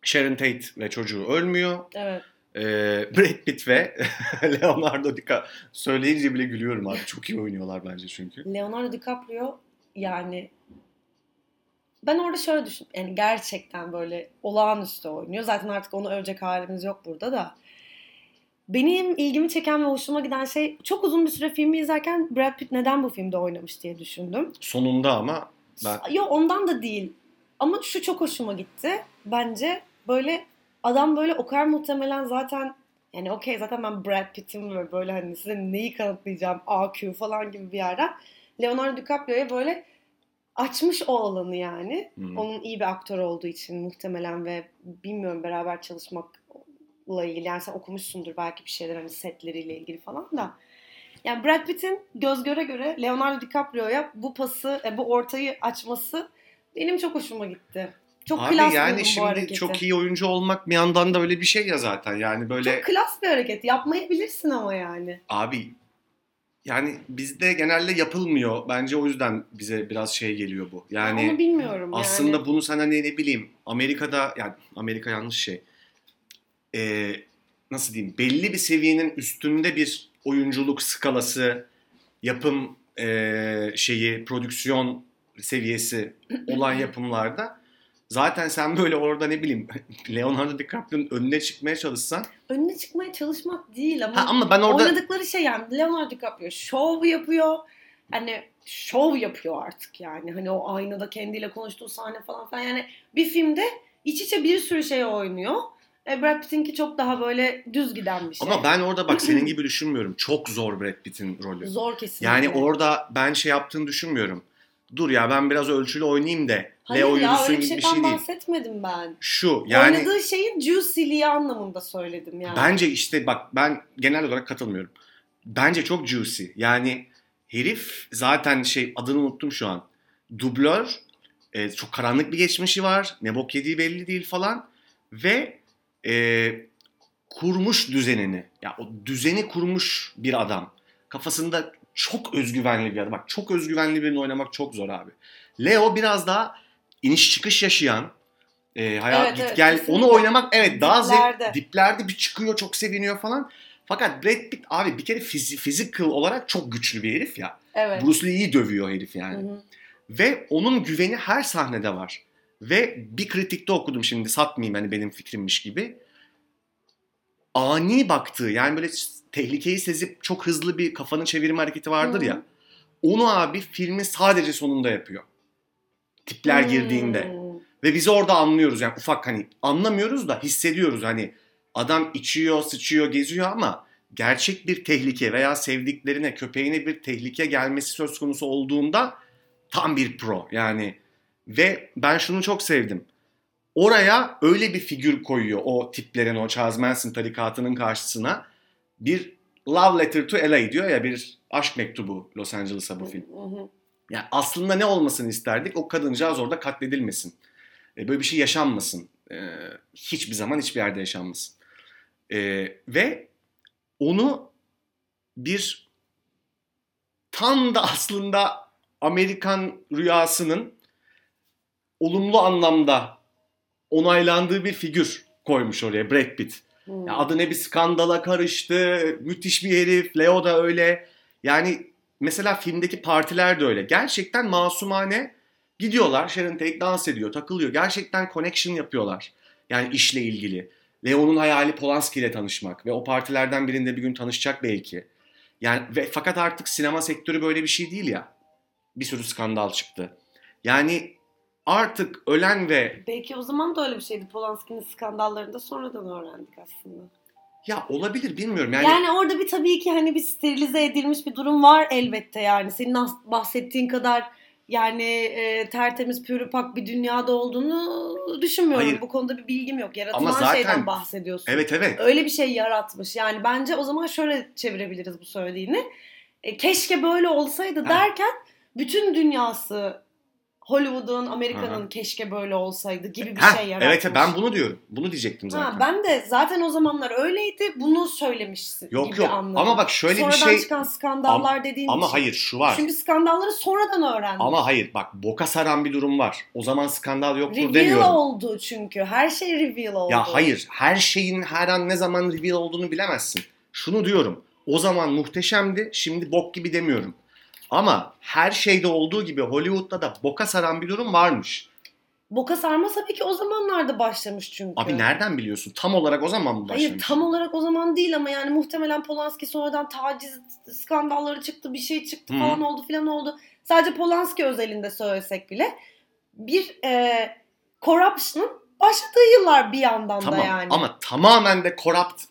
Sharon Tate ve çocuğu ölmüyor. evet Ee, Brad Pitt ve Leonardo DiCaprio söyleyince bile gülüyorum abi. Çok iyi oynuyorlar bence çünkü. Leonardo DiCaprio yani ben orada şöyle düşün yani gerçekten böyle olağanüstü oynuyor. Zaten artık onu övecek halimiz yok burada da. Benim ilgimi çeken ve hoşuma giden şey çok uzun bir süre filmi izlerken Brad Pitt neden bu filmde oynamış diye düşündüm. Sonunda ama ben Yok ondan da değil. Ama şu çok hoşuma gitti. Bence böyle adam böyle o kadar muhtemelen zaten yani okey zaten ben Brad Pitt'im ve böyle hani size neyi kanıtlayacağım AQ falan gibi bir yerden Leonardo DiCaprio'ya böyle açmış o alanı yani. Hmm. Onun iyi bir aktör olduğu için muhtemelen ve bilmiyorum beraber çalışmakla ilgili yani sen okumuşsundur belki bir şeyler hani setleriyle ilgili falan da. Yani Brad Pitt'in göz göre göre Leonardo DiCaprio'ya bu pası, e, bu ortayı açması benim çok hoşuma gitti. Çok abi klas yani buldum bu şimdi hareketi. çok iyi oyuncu olmak bir yandan da öyle bir şey ya zaten. Yani böyle Çok klas bir hareket. Yapmayabilirsin ama yani. abi yani bizde genelde yapılmıyor. Bence o yüzden bize biraz şey geliyor bu. Yani Onu bilmiyorum Aslında yani. bunu sen hani ne bileyim Amerika'da yani Amerika yanlış şey. Ee, nasıl diyeyim belli bir seviyenin üstünde bir oyunculuk skalası, yapım ee, şeyi, prodüksiyon seviyesi olan yapımlarda zaten sen böyle orada ne bileyim Leonardo DiCaprio'nun önüne çıkmaya çalışsan Önüne çıkmaya çalışmak değil ama, ha, ama ben orada oynadıkları şey yani Leonardo DiCaprio şov yapıyor. Hani şov yapıyor artık yani. Hani o aynada kendiyle konuştuğu sahne falan filan. Yani bir filmde iç içe bir sürü şey oynuyor. E, Brad Pitt'inki çok daha böyle düz giden bir şey. ama ben orada bak senin gibi düşünmüyorum. Çok zor Brad Pitt'in rolü. Zor kesinlikle. Yani orada ben şey yaptığını düşünmüyorum. Dur ya ben biraz ölçülü oynayayım da Hayır Leo ya öyle bir gibi bir şeyden şey değil. bahsetmedim ben. Şu yani Oynadığı şeyin juicy'liği anlamında söyledim yani. bence işte bak ben genel olarak katılmıyorum. Bence çok juicy. Yani herif zaten şey adını unuttum şu an. Dublör. e, çok karanlık bir geçmişi var. Ne bok yediği belli değil falan. Ve e, kurmuş düzenini. Ya o düzeni kurmuş bir adam. Kafasında çok özgüvenli bir adam. Bak çok özgüvenli birini oynamak çok zor abi. Leo biraz daha iniş çıkış yaşayan, e, hayat Evet, git evet, gel kesinlikle. onu oynamak evet daha Diplerde. zevk diplerde bir çıkıyor çok seviniyor falan. Fakat Brad Pitt abi bir kere fizi, physical olarak çok güçlü bir herif ya. Evet. Bruce Lee iyi dövüyor herif yani. Hı hı. Ve onun güveni her sahnede var. Ve bir kritikte okudum şimdi satmayayım hani benim fikrimmiş gibi. Ani baktığı yani böyle tehlikeyi sezip çok hızlı bir kafanı çevirme hareketi vardır Hı. ya. Onu abi filmin sadece sonunda yapıyor. Tipler girdiğinde. Hmm. Ve biz orada anlıyoruz yani ufak hani anlamıyoruz da hissediyoruz hani adam içiyor, sıçıyor, geziyor ama gerçek bir tehlike veya sevdiklerine, köpeğine bir tehlike gelmesi söz konusu olduğunda tam bir pro yani. Ve ben şunu çok sevdim. Oraya öyle bir figür koyuyor o tiplerin o Charles Manson tarikatının karşısına. Bir love letter to LA diyor ya bir aşk mektubu Los Angeles'a bu film. Yani aslında ne olmasını isterdik? O kadıncağız orada katledilmesin. E, böyle bir şey yaşanmasın. E, hiçbir zaman hiçbir yerde yaşanmasın. E, ve onu bir tam da aslında Amerikan rüyasının olumlu anlamda onaylandığı bir figür koymuş oraya Brad Pitt. Hmm. Ya adı ne bir skandala karıştı. Müthiş bir herif. Leo da öyle. Yani mesela filmdeki partiler de öyle. Gerçekten masumane Gidiyorlar Sharon Tate dans ediyor, takılıyor. Gerçekten connection yapıyorlar. Yani işle ilgili. Leo'nun hayali Polanski ile tanışmak ve o partilerden birinde bir gün tanışacak belki. Yani ve fakat artık sinema sektörü böyle bir şey değil ya. Bir sürü skandal çıktı. Yani artık ölen ve Belki o zaman da öyle bir şeydi. Polanski'nin skandallarını da sonradan öğrendik aslında. ya olabilir bilmiyorum. Yani, Yani, orada bir tabii ki hani bir sterilize edilmiş bir durum var elbette yani. Senin bahsettiğin kadar yani e, tertemiz pürüpak bir dünyada olduğunu düşünmüyorum. Hayır. Bu konuda bir bilgim yok. Yaratılan Ama zaten- şeyden bahsediyorsun. evet evet. Öyle bir şey yaratmış. Yani bence o zaman şöyle çevirebiliriz bu söylediğini. E, keşke böyle olsaydı Ha. derken bütün dünyası Hollywood'un, Amerika'nın keşke böyle olsaydı gibi bir Heh, şey yaratmış. evet ben bunu diyorum. Bunu diyecektim zaten. Ha, ben de zaten o zamanlar öyleydi. Bunu söylemişsin Yok gibi yok. anladım. Ama bak şöyle Sonradan bir şey çıkan skandallar dediğin ama için. hayır şu var. Çünkü skandalları sonradan öğrendim. Ama hayır bak boka saran bir durum var. O zaman skandal yoktur reveal demiyorum. oldu çünkü. Her şey reveal oldu. Ya hayır her şeyin her an ne zaman reveal olduğunu bilemezsin. Şunu diyorum. O zaman muhteşemdi. Şimdi bok gibi demiyorum. Ama her şeyde olduğu gibi Hollywood'da da boka saran bir durum varmış. Boka sarma tabii ki o zamanlarda başlamış çünkü. Abi nereden biliyorsun? Tam olarak o zaman mı başlamış? Hayır tam olarak o zaman değil ama yani muhtemelen Polanski sonradan taciz skandalları çıktı, bir şey çıktı falan oldu filan oldu. Sadece Polanski özelinde söylesek bile bir e, corruption'ın başladığı yıllar bir yandan Tamam da yani. ama tamamen de corrupt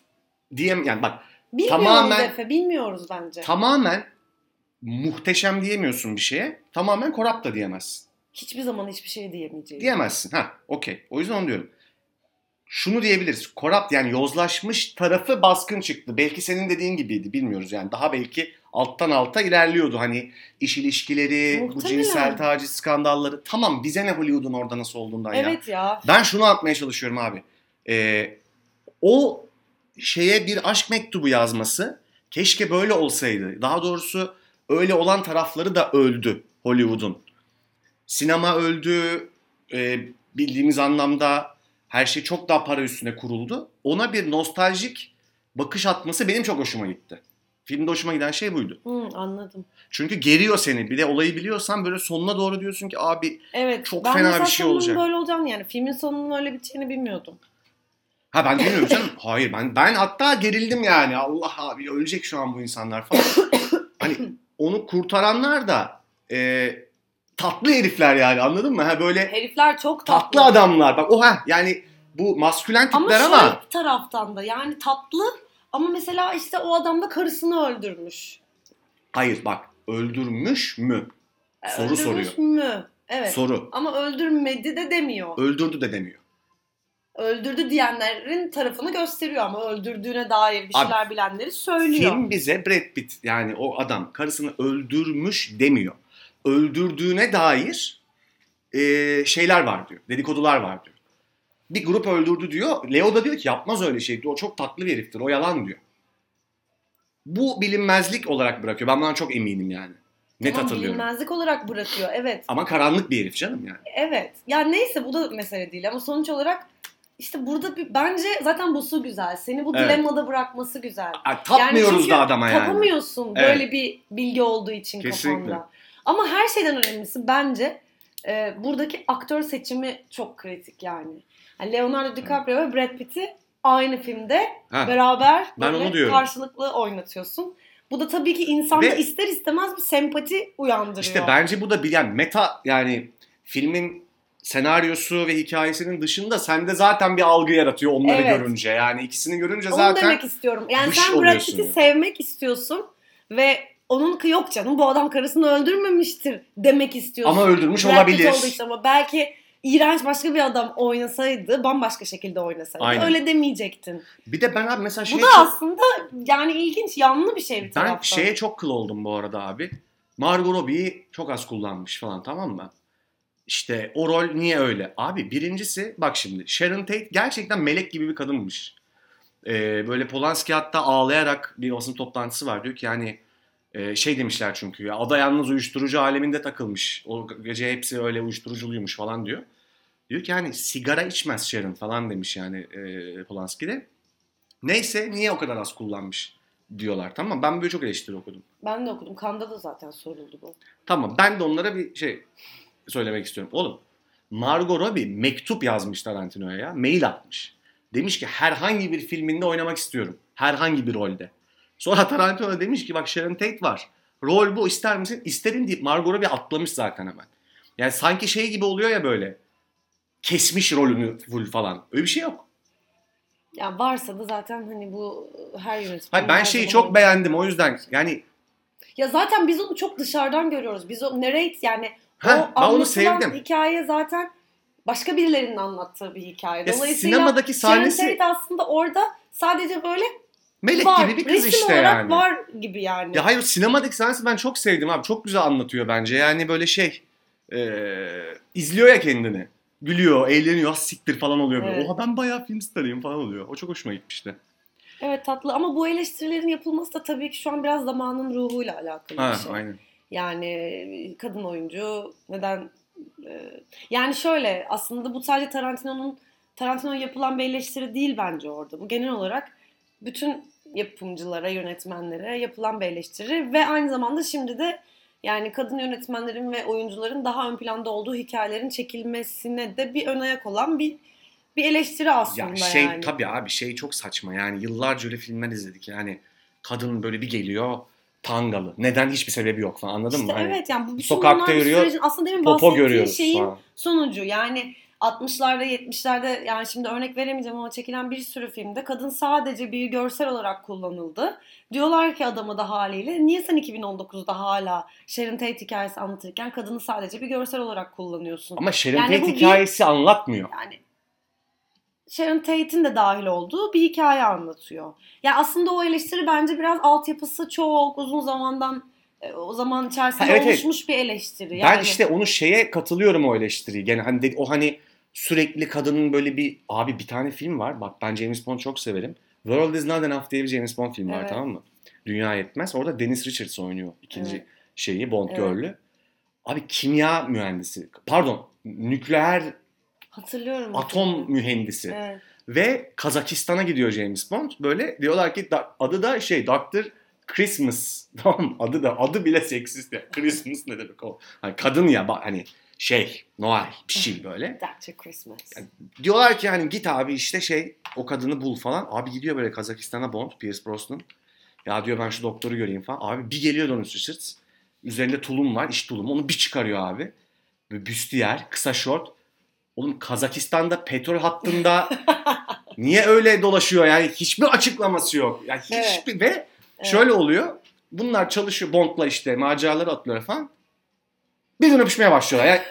diyem yani bak bilmiyoruz tamamen- Efe, bilmiyoruz bence. tamamen muhteşem diyemiyorsun bir şeye. Tamamen corrupt da diyemezsin. Hiçbir zaman hiçbir şey diyemeyeceğiz. Diyemezsin. Ha, okey. O yüzden onu diyorum. Şunu diyebiliriz. Corrupt yani yozlaşmış tarafı baskın çıktı. Belki senin dediğin gibiydi. Bilmiyoruz yani. Daha belki alttan alta ilerliyordu. Hani iş ilişkileri, bu Muhtemelen. cinsel taciz skandalları. Tamam bize ne Hollywood'un orada nasıl olduğundan ya. Evet ya. Ben şunu anlatmaya çalışıyorum abi. Ee, o şeye bir aşk mektubu yazması keşke böyle olsaydı. Daha doğrusu öyle olan tarafları da öldü Hollywood'un. Sinema öldü. e, bildiğimiz anlamda her şey çok daha para üstüne kuruldu. Ona bir nostaljik bakış atması benim çok hoşuma gitti. Filmde hoşuma giden şey buydu. Hı, anladım. Çünkü geriyor seni. Bir de olayı biliyorsan böyle sonuna doğru diyorsun ki abi Evet. Çok ben fena bir şey olacak. böyle olacağını yani filmin sonunun öyle biteceğini bilmiyordum. Ha ben bilmiyorum canım. Hayır ben ben hatta gerildim yani. Allah abi ölecek şu an bu insanlar falan. hani onu kurtaranlar da e, tatlı herifler yani anladın mı? Ha böyle Herifler çok tatlı. tatlı adamlar. Bak o ha yani bu maskülen Ama tipler şöyle ama, bir taraftan da yani tatlı ama mesela işte o adam da karısını öldürmüş. hayır bak öldürmüş mü? E, Soru öldürmüş soruyor. mü? Evet. Soru. Ama öldürmedi de demiyor. Öldürdü de demiyor. Öldürdü diyenlerin tarafını gösteriyor ama öldürdüğüne dair bir Abi, şeyler bilenleri söylüyor. Film bize Brad Pitt yani o adam karısını öldürmüş demiyor. Öldürdüğüne dair e, şeyler var diyor. Dedikodular var diyor. Bir grup öldürdü diyor. Leo da diyor ki yapmaz öyle şey. O çok tatlı bir heriftir. O yalan diyor. Bu bilinmezlik olarak bırakıyor. Ben bundan çok eminim yani. Net Tamam, hatırlıyorum. Bilinmezlik olarak bırakıyor evet. Ama karanlık bir herif canım yani. Evet. Yani neyse bu da mesele değil ama sonuç olarak işte burada bir bence zaten busu güzel. Seni bu Evet. dilemmada bırakması güzel. Ay, Tapmıyoruz çünkü da adama yani. Tapamıyorsun Evet. böyle bir bilgi olduğu için Kesinlikle. kafanda. Ama her şeyden önemlisi bence e, buradaki aktör seçimi çok kritik yani. yani Leonardo DiCaprio ve Brad Pitt'i aynı filmde Ha. beraber Ben böyle karşılıklı oynatıyorsun. Bu da tabii ki insanda Ve- ister istemez bir sempati uyandırıyor. İşte bence bu da bir yani meta yani filmin senaryosu ve hikayesinin dışında sende zaten bir algı yaratıyor onları Evet. görünce. Yani ikisini görünce Onu zaten demek istiyorum. Yani sen Brad Pitt'i yani. sevmek istiyorsun ve onun yok canım bu adam karısını öldürmemiştir demek istiyorsun. ama öldürmüş Brad Pitt olabilir. olduğu için ama belki iğrenç başka bir adam oynasaydı bambaşka şekilde oynasaydı Aynen. öyle demeyecektin. Bir de ben abi mesela şey bu da çok- aslında yani ilginç yanlı bir şey bir ben taraftan. şeye çok kıl oldum bu arada abi. Margot Robbie'yi çok az kullanmış falan tamam mı? İşte o rol niye öyle? Abi birincisi bak şimdi Sharon Tate gerçekten melek gibi bir kadınmış. Ee, böyle Polanski hatta ağlayarak bir basın toplantısı var. Diyor ki yani e, şey demişler çünkü ya ada yalnız uyuşturucu aleminde takılmış. O gece hepsi öyle uyuşturuculuymuş falan diyor. Diyor ki yani sigara içmez Sharon falan demiş yani e, Polanski de. Neyse niye o kadar az kullanmış diyorlar tamam? Ben böyle çok eleştiri okudum. Ben de okudum. Kanda da zaten soruldu bu. Tamam ben de onlara bir şey söylemek istiyorum. Oğlum Margot Robbie mektup yazmış Tarantino'ya ya. Mail atmış. Demiş ki herhangi bir filminde oynamak istiyorum. Herhangi bir rolde. Sonra Tarantino demiş ki bak Sharon Tate var. Rol bu ister misin? İsterim deyip Margot Robbie atlamış zaten hemen. Yani sanki şey gibi oluyor ya böyle. Kesmiş rolünü full falan. Öyle bir şey yok. Ya varsa da zaten hani bu her yönetmen. Hayır, ben şeyi çok beğendim o yüzden. Yani Ya zaten biz onu çok dışarıdan görüyoruz. Biz o narrate yani Heh, o ben onu sevdim. hikaye zaten başka birilerinin anlattığı bir hikaye. Ya Dolayısıyla sinemadaki sahnesi- Sharon Tate aslında orada sadece böyle melek var. gibi bir kız resim işte olarak yani. var gibi yani. Ya hayır sinemadaki sahnesi ben çok sevdim abi. Çok güzel anlatıyor bence. Yani böyle şey e, izliyor ya kendini. Gülüyor, eğleniyor, "Ah, siktir falan oluyor böyle. Evet. Oha ben bayağı film starıyım falan oluyor. O çok hoşuma gitmişti. Evet tatlı ama bu eleştirilerin yapılması da tabii ki şu an biraz zamanın ruhuyla alakalı Ha, bir şey. aynen. Yani kadın oyuncu neden e, yani şöyle aslında bu sadece Tarantino'nun Tarantino'ya yapılan bir eleştiri değil bence orada. Bu genel olarak bütün yapımcılara, yönetmenlere yapılan bir eleştiri ve aynı zamanda şimdi de yani kadın yönetmenlerin ve oyuncuların daha ön planda olduğu hikayelerin çekilmesine de bir ön ayak olan bir bir eleştiri aslında Ya şey yani. tabii abi şey çok saçma. Yani yıllarca öyle filmler izledik. Yani kadın böyle bir geliyor tangalı. Neden hiçbir sebebi yok falan anladın İşte mı? Hani evet yani bu bütün sokakta bir yürüyor, sürecin aslında demin Popo görüyoruz şeyin falan. sonucu. Yani 60'larda 70'lerde yani şimdi örnek veremeyeceğim ama çekilen bir sürü filmde kadın sadece bir görsel olarak kullanıldı. Diyorlar ki adama da haliyle niye sen 2019'da hala Sharon Tate hikayesi anlatırken kadını sadece bir görsel olarak kullanıyorsun? Ama Sharon Yani Tate bir- hikayesi anlatmıyor. Yani Sharon Tate'in de dahil olduğu bir hikaye anlatıyor. Ya aslında o eleştiri bence biraz altyapısı çok uzun zamandan e, o zaman içerisinde Ha, evet, evet. oluşmuş bir eleştiri. Ben Yani. işte onu şeye katılıyorum o eleştiriyi. Gene hani de- o hani sürekli kadının böyle bir abi bir tane film var. Bak ben James Bond çok severim. World is Not Enough diye bir James Bond filmi var Evet. tamam mı? Dünya Yetmez. Orada Dennis Richards oynuyor ikinci Evet. şeyi Bond Evet. Girl'ü. Abi kimya mühendisi. Pardon nükleer Hatırlıyorum. atom mühendisi. Evet. Ve Kazakistan'a gidiyor James Bond. Böyle diyorlar ki adı da şey Dr. Christmas. Tamam? Adı da adı bile seksist ya. Christmas ne demek o? Hani kadın ya hani şey Noel bir şey böyle. A Christmas. Diyorlar ki hani git abi işte şey o kadını bul falan. Abi gidiyor böyle Kazakistan'a Bond, Pierce Brosnan. Ya diyor ben şu doktoru göreyim falan. Abi bir geliyor Dennis Richards. Üzerinde tulum var, iş tulumu. Onu bir çıkarıyor abi. Böyle büstiyer, kısa şort. Oğlum Kazakistan'da petrol hattında niye öyle dolaşıyor yani hiçbir açıklaması yok. Yani hiçbir ve Evet. şöyle oluyor. Bunlar çalışıyor Bond'la işte maceraları atlıyor falan. Birden öpüşmeye başlıyorlar. Yani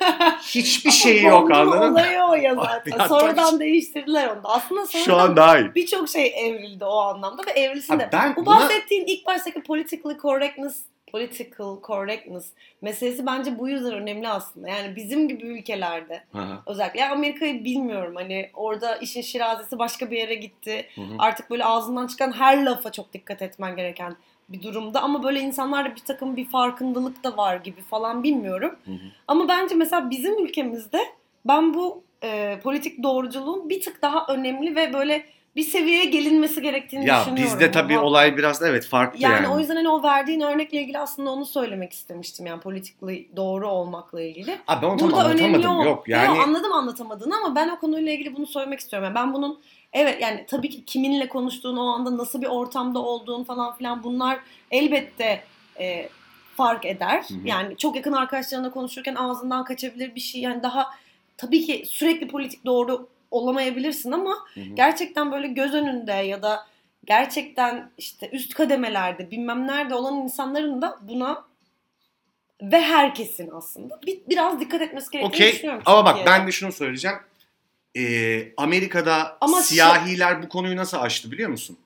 hiçbir şeyi yok anladın mı? olayı o ya zaten. Ya sonradan değiştirdiler onu da. Aslında sonradan birçok şey evrildi o anlamda ve evrilsin de. Bu buna- bahsettiğin ilk baştaki political correctness political correctness meselesi bence bu yüzden önemli aslında. Yani bizim gibi ülkelerde hı, özellikle yani Amerika'yı bilmiyorum hani orada işin şirazesi başka bir yere gitti. hı hı. Artık böyle ağzından çıkan her lafa çok dikkat etmen gereken bir durumda ama böyle insanlarda bir takım bir farkındalık da var gibi falan bilmiyorum. Hı hı. Ama bence mesela bizim ülkemizde ben bu e, politik doğruculuğun bir tık daha önemli ve böyle bir seviyeye gelinmesi gerektiğini Ya düşünüyorum. bizde tabii Ha. olay biraz evet farklı yani, yani. o yüzden hani o verdiğin örnekle ilgili aslında onu söylemek istemiştim yani politikli doğru olmakla ilgili. Abi ben onu tam Burada önemli anlatamadım. o. Yok yani Yo, anladım anlatamadığını ama ben o konuyla ilgili bunu söylemek istiyorum. Yani ben bunun evet yani tabii ki kiminle konuştuğun o anda nasıl bir ortamda olduğun falan filan bunlar elbette e, fark eder. Hı hı. Yani çok yakın arkadaşlarına konuşurken ağzından kaçabilir bir şey. Yani daha tabii ki sürekli politik doğru olamayabilirsin ama Hı hı. gerçekten böyle göz önünde ya da gerçekten işte üst kademelerde bilmem nerede olan insanların da buna ve herkesin aslında bir, biraz dikkat etmesi gerektiğini Okey düşünüyorum. ama bak ben de şunu söyleyeceğim. Ee, Amerika'da Ama siyahiler bu konuyu nasıl aştı biliyor musun?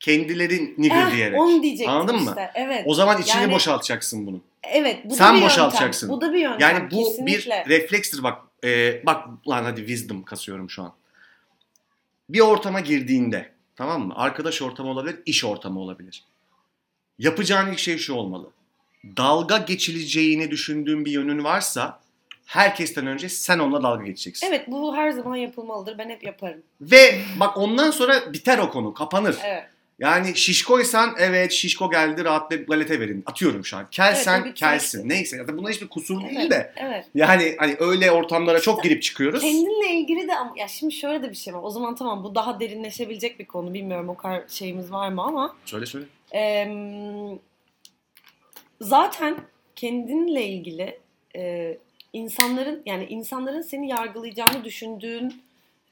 Kendileri nigger Eh, diyerek. Onu diyecektim Anladın mı? işte. Evet. O zaman içini Yani- boşaltacaksın bunu. evet. Bu Sen da bir boşaltacaksın. Yöntem. Bu da bir yöntem. Yani bu kesinlikle. bir reflekstir bak. Ee, bak lan hadi wisdom kasıyorum şu an. Bir ortama girdiğinde tamam mı? Arkadaş ortamı olabilir, iş ortamı olabilir. Yapacağın ilk şey şu olmalı. Dalga geçileceğini düşündüğün bir yönün varsa herkesten önce sen onunla dalga geçeceksin. Evet bu her zaman yapılmalıdır. Ben hep yaparım. Ve bak ondan sonra biter o konu, kapanır. Evet. Yani şişkoysan evet şişko geldi rahatla galete verin. Atıyorum şu an. Kelsen Evet, kelsin. tercih. Neyse. Zaten buna hiçbir kusur değil Evet, de. Evet. Yani hani öyle ortamlara çok girip çıkıyoruz. Kendinle ilgili de ya şimdi şöyle de bir şey var. O zaman tamam bu daha derinleşebilecek bir konu. Bilmiyorum o kadar şeyimiz var mı ama Söyle söyle. Em, zaten kendinle ilgili e, insanların yani insanların seni yargılayacağını düşündüğün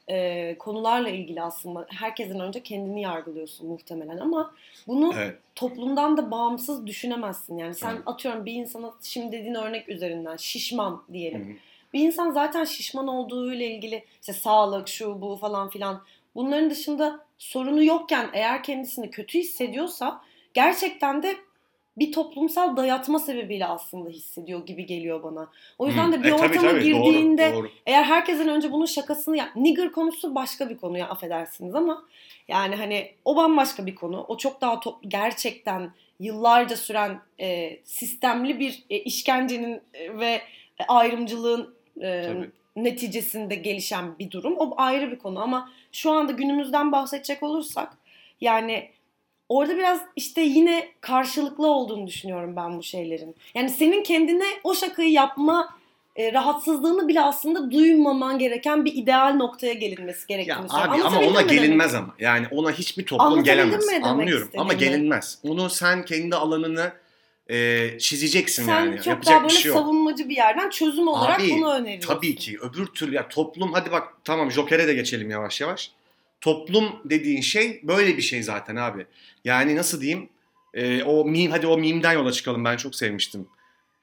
e, konularla ilgili aslında herkesten önce kendini yargılıyorsun muhtemelen ama bunu Evet. toplumdan da bağımsız düşünemezsin. Yani sen Evet. atıyorum bir insana şimdi dediğin örnek üzerinden şişman diyelim. Hı hı. Bir insan zaten şişman olduğu ile ilgili işte sağlık, şu bu falan filan bunların dışında sorunu yokken eğer kendisini kötü hissediyorsa gerçekten de bir toplumsal dayatma sebebiyle aslında hissediyor gibi geliyor bana. O yüzden de bir E, tabii, ortama tabii. Doğru, girdiğinde doğru. eğer herkesin önce bunun şakasını yap. Nigger konusu başka bir konu ya affedersiniz ama yani hani o bambaşka bir konu. O çok daha top, gerçekten yıllarca süren e, sistemli bir e, işkencenin e, ve ayrımcılığın e, Tabii. neticesinde gelişen bir durum. O ayrı bir konu ama şu anda günümüzden bahsedecek olursak yani orada biraz işte yine karşılıklı olduğunu düşünüyorum ben bu şeylerin. Yani senin kendine o şakayı yapma e, rahatsızlığını bile aslında duymaman gereken bir ideal noktaya gelinmesi Ya gerektiğini abi düşünüyorum. ama ona mi demek gelinmez ama. Yani ona hiçbir toplum gelemez. mi Anlıyorum ama gelinmez. Onu sen kendi alanını e, çizeceksin Sen yani. çok Yapacak daha bir böyle şey yok. savunmacı bir yerden çözüm olarak Abi, bunu öneriyorsun. Tabii ki öbür türlü ya toplum hadi bak tamam Joker'e de geçelim yavaş yavaş. Toplum dediğin şey böyle bir şey zaten abi. Yani nasıl diyeyim? Ee, o meme hadi o meme'den yola çıkalım ben çok sevmiştim.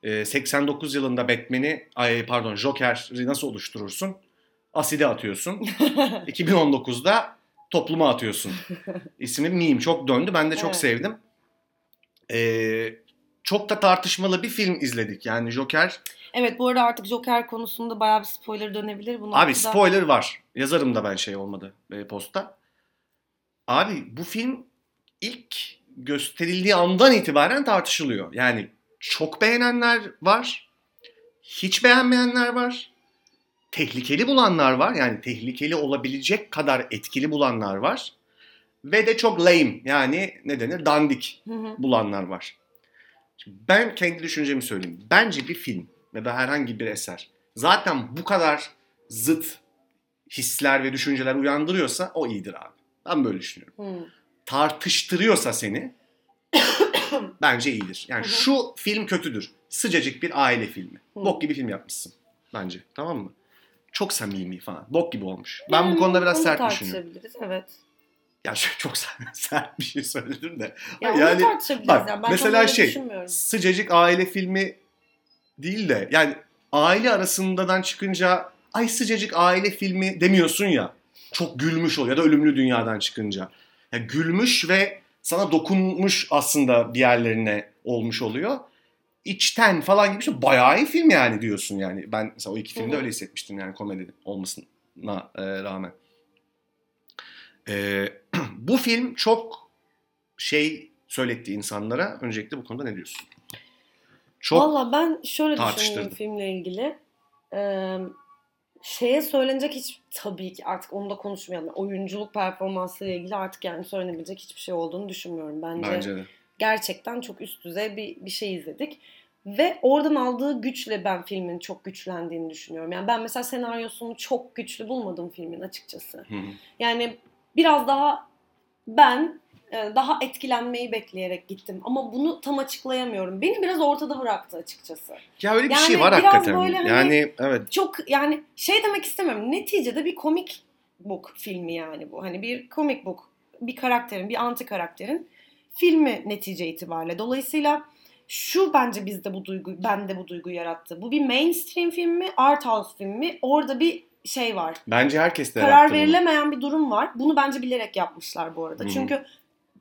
Ee, 89 yılında Batman'i ay pardon Joker'i nasıl oluşturursun? Aside atıyorsun. 2019'da topluma atıyorsun. İsmi meme çok döndü. Ben de çok Evet. sevdim. Ee, çok da tartışmalı bir film izledik. Yani Joker Evet bu arada artık Joker konusunda bayağı bir spoiler dönebilir. Bu Abi noktada- spoiler var. Yazarım da ben şey olmadı e, posta. Abi bu film ilk gösterildiği andan itibaren tartışılıyor. Yani çok beğenenler var. Hiç beğenmeyenler var. Tehlikeli bulanlar var. Yani tehlikeli olabilecek kadar etkili bulanlar var. Ve de çok lame yani ne denir dandik bulanlar var. Şimdi ben kendi düşüncemi söyleyeyim. Bence bir film ya da herhangi bir eser zaten bu kadar zıt hisler ve düşünceler uyandırıyorsa o iyidir abi. Ben böyle düşünüyorum. Hı. Tartıştırıyorsa seni bence iyidir. Yani Hı hı. şu film kötüdür. Sıcacık bir aile filmi. Hı. Bok gibi film yapmışsın bence. Tamam mı? Çok samimi falan. Bok gibi olmuş. Ben Yani bu konuda biraz sert düşünüyorum. tartışabiliriz evet. Ya şu- çok sert bir şey söyledim de. Ya Yani tartışabiliriz. bak, yani. Ben mesela şey, sıcacık aile filmi değil de yani aile arasındadan çıkınca ay sıcacık aile filmi demiyorsun ya. Çok gülmüş oluyor ya da ölümlü dünyadan çıkınca. Ya gülmüş ve sana dokunmuş aslında bir yerlerine olmuş oluyor. İçten falan gibi şey bayağı iyi film yani diyorsun yani. Ben mesela o iki filmde öyle hissetmiştim yani komedi olmasına e, rağmen. E, bu film çok şey söyletti insanlara. Öncelikle bu konuda ne diyorsun? Çok Valla ben şöyle düşünüyorum filmle ilgili. Ee, şeye söylenecek hiç tabii ki artık onu da konuşmayalım. Oyunculuk performansıyla ilgili artık yani söylenebilecek hiçbir şey olduğunu düşünmüyorum. Bence, bence de. gerçekten çok üst düzey bir, bir şey izledik. Ve oradan aldığı güçle ben filmin çok güçlendiğini düşünüyorum. Yani ben mesela senaryosunu çok güçlü bulmadım filmin açıkçası. Hı. Yani biraz daha ben daha etkilenmeyi bekleyerek gittim. Ama bunu tam açıklayamıyorum. Beni biraz ortada bıraktı açıkçası. Ya öyle bir Yani şey var biraz hakikaten. böyle hani- Yani evet. Çok yani şey demek istemiyorum. Neticede bir komik book filmi yani bu. Hani bir komik book bir karakterin, bir anti karakterin filmi netice itibariyle. Dolayısıyla şu bence bizde bu duygu, bende bu duyguyu yarattı. Bu bir mainstream film mi, art house film mi? Orada bir şey var. Bence herkes de Karar yarattı bunu. verilemeyen bir durum var. Bunu bence bilerek yapmışlar bu arada. Hı. Çünkü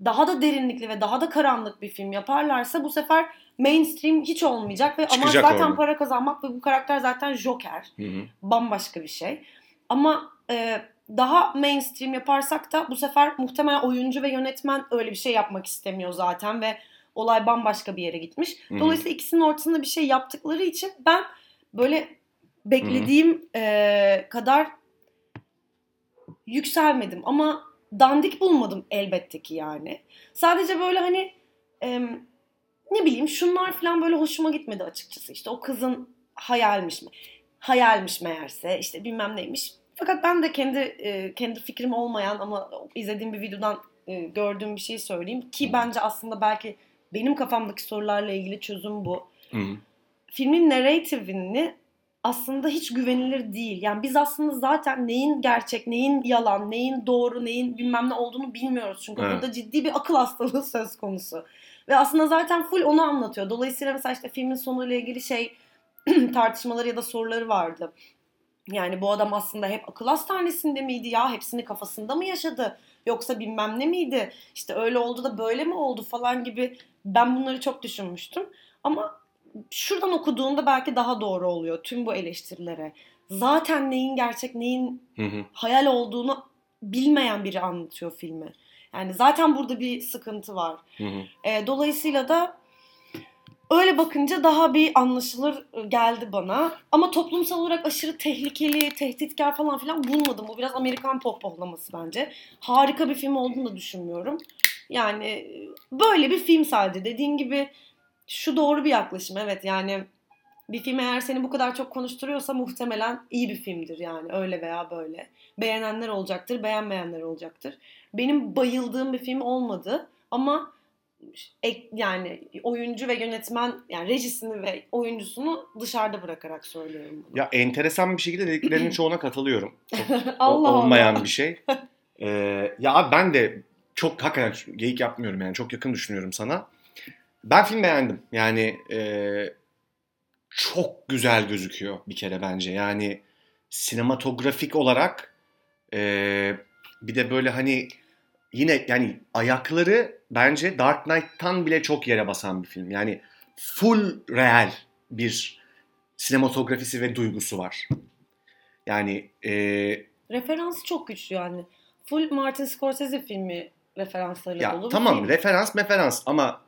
daha da derinlikli ve daha da karanlık bir film yaparlarsa bu sefer mainstream hiç olmayacak ve ama Çıkacak zaten oradan. para kazanmak ve bu karakter zaten Joker. Hı hı. Bambaşka bir şey. Ama e, daha mainstream yaparsak da bu sefer muhtemelen oyuncu ve yönetmen öyle bir şey yapmak istemiyor zaten ve olay bambaşka bir yere gitmiş. Hı hı. Dolayısıyla ikisinin ortasında bir şey yaptıkları için ben böyle beklediğim e, kadar yükselmedim ama dandik bulmadım elbette ki yani. Sadece böyle hani em, ne bileyim şunlar falan böyle hoşuma gitmedi açıkçası. İşte o kızın hayalmiş mi? Hayalmiş meğerse işte bilmem neymiş. Fakat ben de kendi e, kendi fikrim olmayan ama izlediğim bir videodan e, gördüğüm bir şey söyleyeyim ki bence aslında belki benim kafamdaki sorularla ilgili çözüm bu. Hı. Filmin narrative'ini aslında hiç güvenilir değil. Yani biz aslında zaten neyin gerçek, neyin yalan, neyin doğru, neyin bilmem ne olduğunu bilmiyoruz. Çünkü Evet. burada ciddi bir akıl hastalığı söz konusu. Ve aslında zaten full onu anlatıyor. Dolayısıyla mesela işte filmin sonuyla ilgili şey tartışmaları ya da soruları vardı. Yani bu adam aslında hep akıl hastanesinde miydi ya? Hepsini kafasında mı yaşadı? Yoksa bilmem ne miydi? İşte öyle oldu da böyle mi oldu falan gibi ben bunları çok düşünmüştüm. Ama şuradan okuduğunda belki daha doğru oluyor tüm bu eleştirilere. Zaten neyin gerçek, neyin Hı hı. hayal olduğunu bilmeyen biri anlatıyor filmi. Yani zaten burada bir sıkıntı var. Hı hı. E, dolayısıyla da öyle bakınca daha bir anlaşılır geldi bana. Ama toplumsal olarak aşırı tehlikeli, tehditkar falan filan bulmadım. Bu biraz Amerikan pohpohlaması bence. Harika bir film olduğunu da düşünmüyorum. Yani e, böyle bir film sadece. Dediğin gibi şu doğru bir yaklaşım. Evet yani bir film eğer seni bu kadar çok konuşturuyorsa muhtemelen iyi bir filmdir yani öyle veya böyle. Beğenenler olacaktır, beğenmeyenler olacaktır. Benim bayıldığım bir film olmadı ama ek, yani oyuncu ve yönetmen yani rejisini ve oyuncusunu dışarıda bırakarak söylüyorum bunu. Ya enteresan bir şekilde dediklerinin çoğuna katılıyorum. Çok Allah olmayan Allah. bir şey. Ee, ya ben de çok hakikaten geyik yapmıyorum yani çok yakın düşünüyorum sana. Ben film beğendim. Yani e, çok güzel gözüküyor bir kere bence. Yani sinematografik olarak e, bir de böyle hani yine yani ayakları bence Dark Knight'tan bile çok yere basan bir film. Yani full real bir sinematografisi ve duygusu var. Yani e, Referansı çok güçlü yani. Full Martin Scorsese filmi referanslarıyla ya dolu tamam film. referans referans ama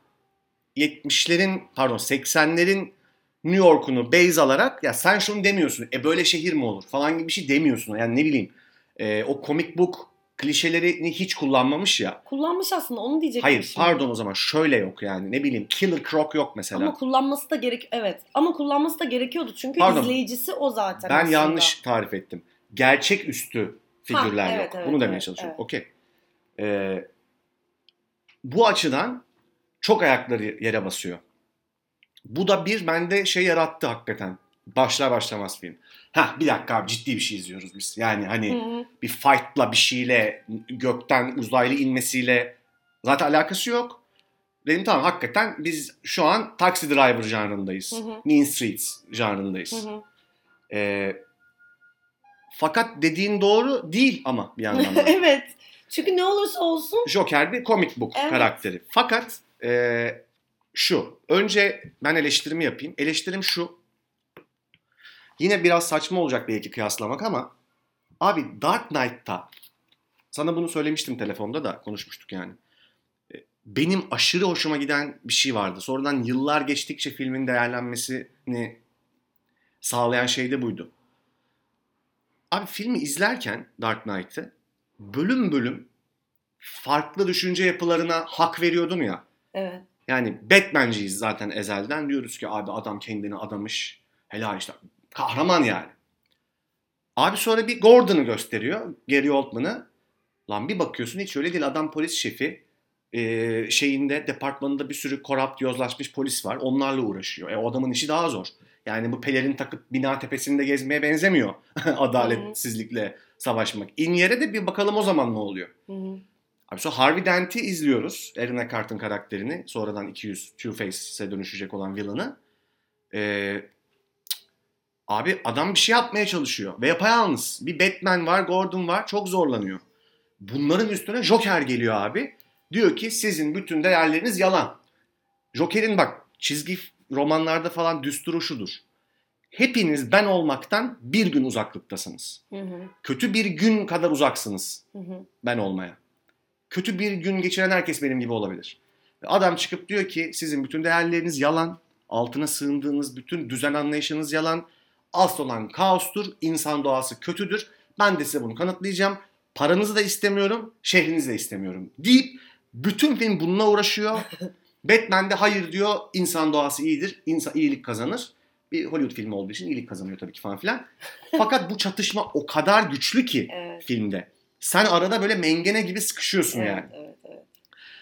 70'lerin pardon 80'lerin New York'unu base alarak ya sen şunu demiyorsun. E böyle şehir mi olur falan gibi bir şey demiyorsun. Yani ne bileyim e, o comic book klişelerini hiç kullanmamış ya. Kullanmış aslında onu diyecektim Hayır şimdi. pardon o zaman şöyle yok yani ne bileyim Killer Croc yok mesela. Ama kullanması da gerek evet. Ama kullanması da gerekiyordu çünkü Pardon. izleyicisi o zaten ben aslında. yanlış tarif ettim. Gerçek üstü figürler Ha, evet, yok. evet, Bunu demeye evet, çalışıyorum. evet. Okey. Ee, bu açıdan çok ayakları yere basıyor. Bu da bir bende şey yarattı hakikaten. Başlar başlamaz film. Ha bir dakika abi ciddi bir şey izliyoruz biz. Yani hani Hı hı. bir fight'la bir şeyle gökten uzaylı inmesiyle zaten alakası yok. Dedim tamam hakikaten biz şu an Taxi Driver janrındayız. Hı hı. Mean Streets janrındayız. Ee, fakat dediğin doğru değil ama bir yandan da. evet. Çünkü ne olursa olsun Joker bir comic book Evet. karakteri. Fakat e, şu. Önce ben eleştirimi yapayım. Eleştirim şu. Yine biraz saçma olacak belki kıyaslamak ama abi Dark Knight'ta sana bunu söylemiştim telefonda da konuşmuştuk yani. E, Benim aşırı hoşuma giden bir şey vardı. Sonradan yıllar geçtikçe filmin değerlenmesini sağlayan şey de buydu. Abi filmi izlerken Dark Knight'ı bölüm bölüm farklı düşünce yapılarına hak veriyordum ya. Evet. Yani Batman'ciyiz zaten ezelden. Diyoruz ki abi adam kendini adamış. Helal işte. Kahraman yani. Abi sonra bir Gordon'ı gösteriyor. Gary Oldman'ı. Lan bir bakıyorsun hiç öyle değil. Adam polis şefi. Ee, şeyinde departmanında bir sürü korrupt yozlaşmış polis var. Onlarla uğraşıyor. E o adamın işi daha zor. Yani bu pelerin takıp bina tepesinde gezmeye benzemiyor. Adaletsizlikle savaşmak. İn yere de bir bakalım o zaman ne oluyor. Hı hı. Abi sonra Harvey Dent'i izliyoruz. Aaron Eckhart'ın karakterini. Sonradan 200 Two-Face'e dönüşecek olan villain'ı. Ee, abi adam bir şey yapmaya çalışıyor. Ve yapayalnız. Bir Batman var, Gordon var. Çok zorlanıyor. Bunların üstüne Joker geliyor abi. Diyor ki sizin bütün değerleriniz yalan. Joker'in bak çizgi romanlarda falan düsturu şudur. Hepiniz ben olmaktan bir gün uzaklıktasınız. Hı hı. Kötü bir gün kadar uzaksınız Hı hı. ben olmaya. Kötü bir gün geçiren herkes benim gibi olabilir. Adam çıkıp diyor ki sizin bütün değerleriniz yalan. Altına sığındığınız bütün düzen anlayışınız yalan. Asıl olan kaostur. insan doğası kötüdür. Ben de size bunu kanıtlayacağım. Paranızı da istemiyorum, şehrinizi de istemiyorum deyip bütün film bununla uğraşıyor. Batman de hayır diyor insan doğası iyidir, insan iyilik kazanır. Bir Hollywood filmi olduğu için iyilik kazanıyor tabii ki falan filan. Fakat bu çatışma o kadar güçlü ki Evet. filmde. Sen arada böyle mengene gibi sıkışıyorsun Evet, yani. evet, evet.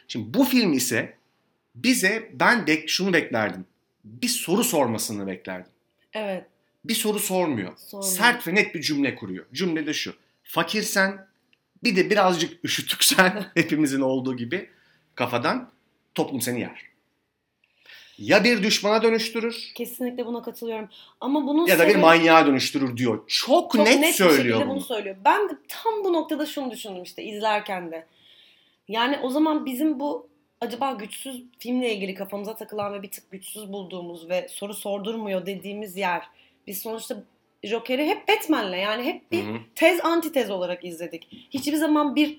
Şimdi bu film ise bize ben bek şunu beklerdim. Bir soru sormasını beklerdim. Evet. Bir soru sormuyor. Sormuyor. Sert ve net bir cümle kuruyor. Cümle de şu. Fakirsen bir de birazcık üşütüksen hepimizin olduğu gibi kafadan toplum seni yer. Ya bir düşmana dönüştürür Kesinlikle buna katılıyorum. Ama bunun ya da bir manyağa dönüştürür diyor. Çok, çok net, net, söylüyor bunu. bunu söylüyor. Ben de tam bu noktada şunu düşündüm işte izlerken de. Yani o zaman bizim bu acaba güçsüz filmle ilgili kafamıza takılan ve bir tık güçsüz bulduğumuz ve soru sordurmuyor dediğimiz yer. Biz sonuçta Joker'i hep Batman'le yani hep bir tez antitez olarak izledik. Hiçbir zaman bir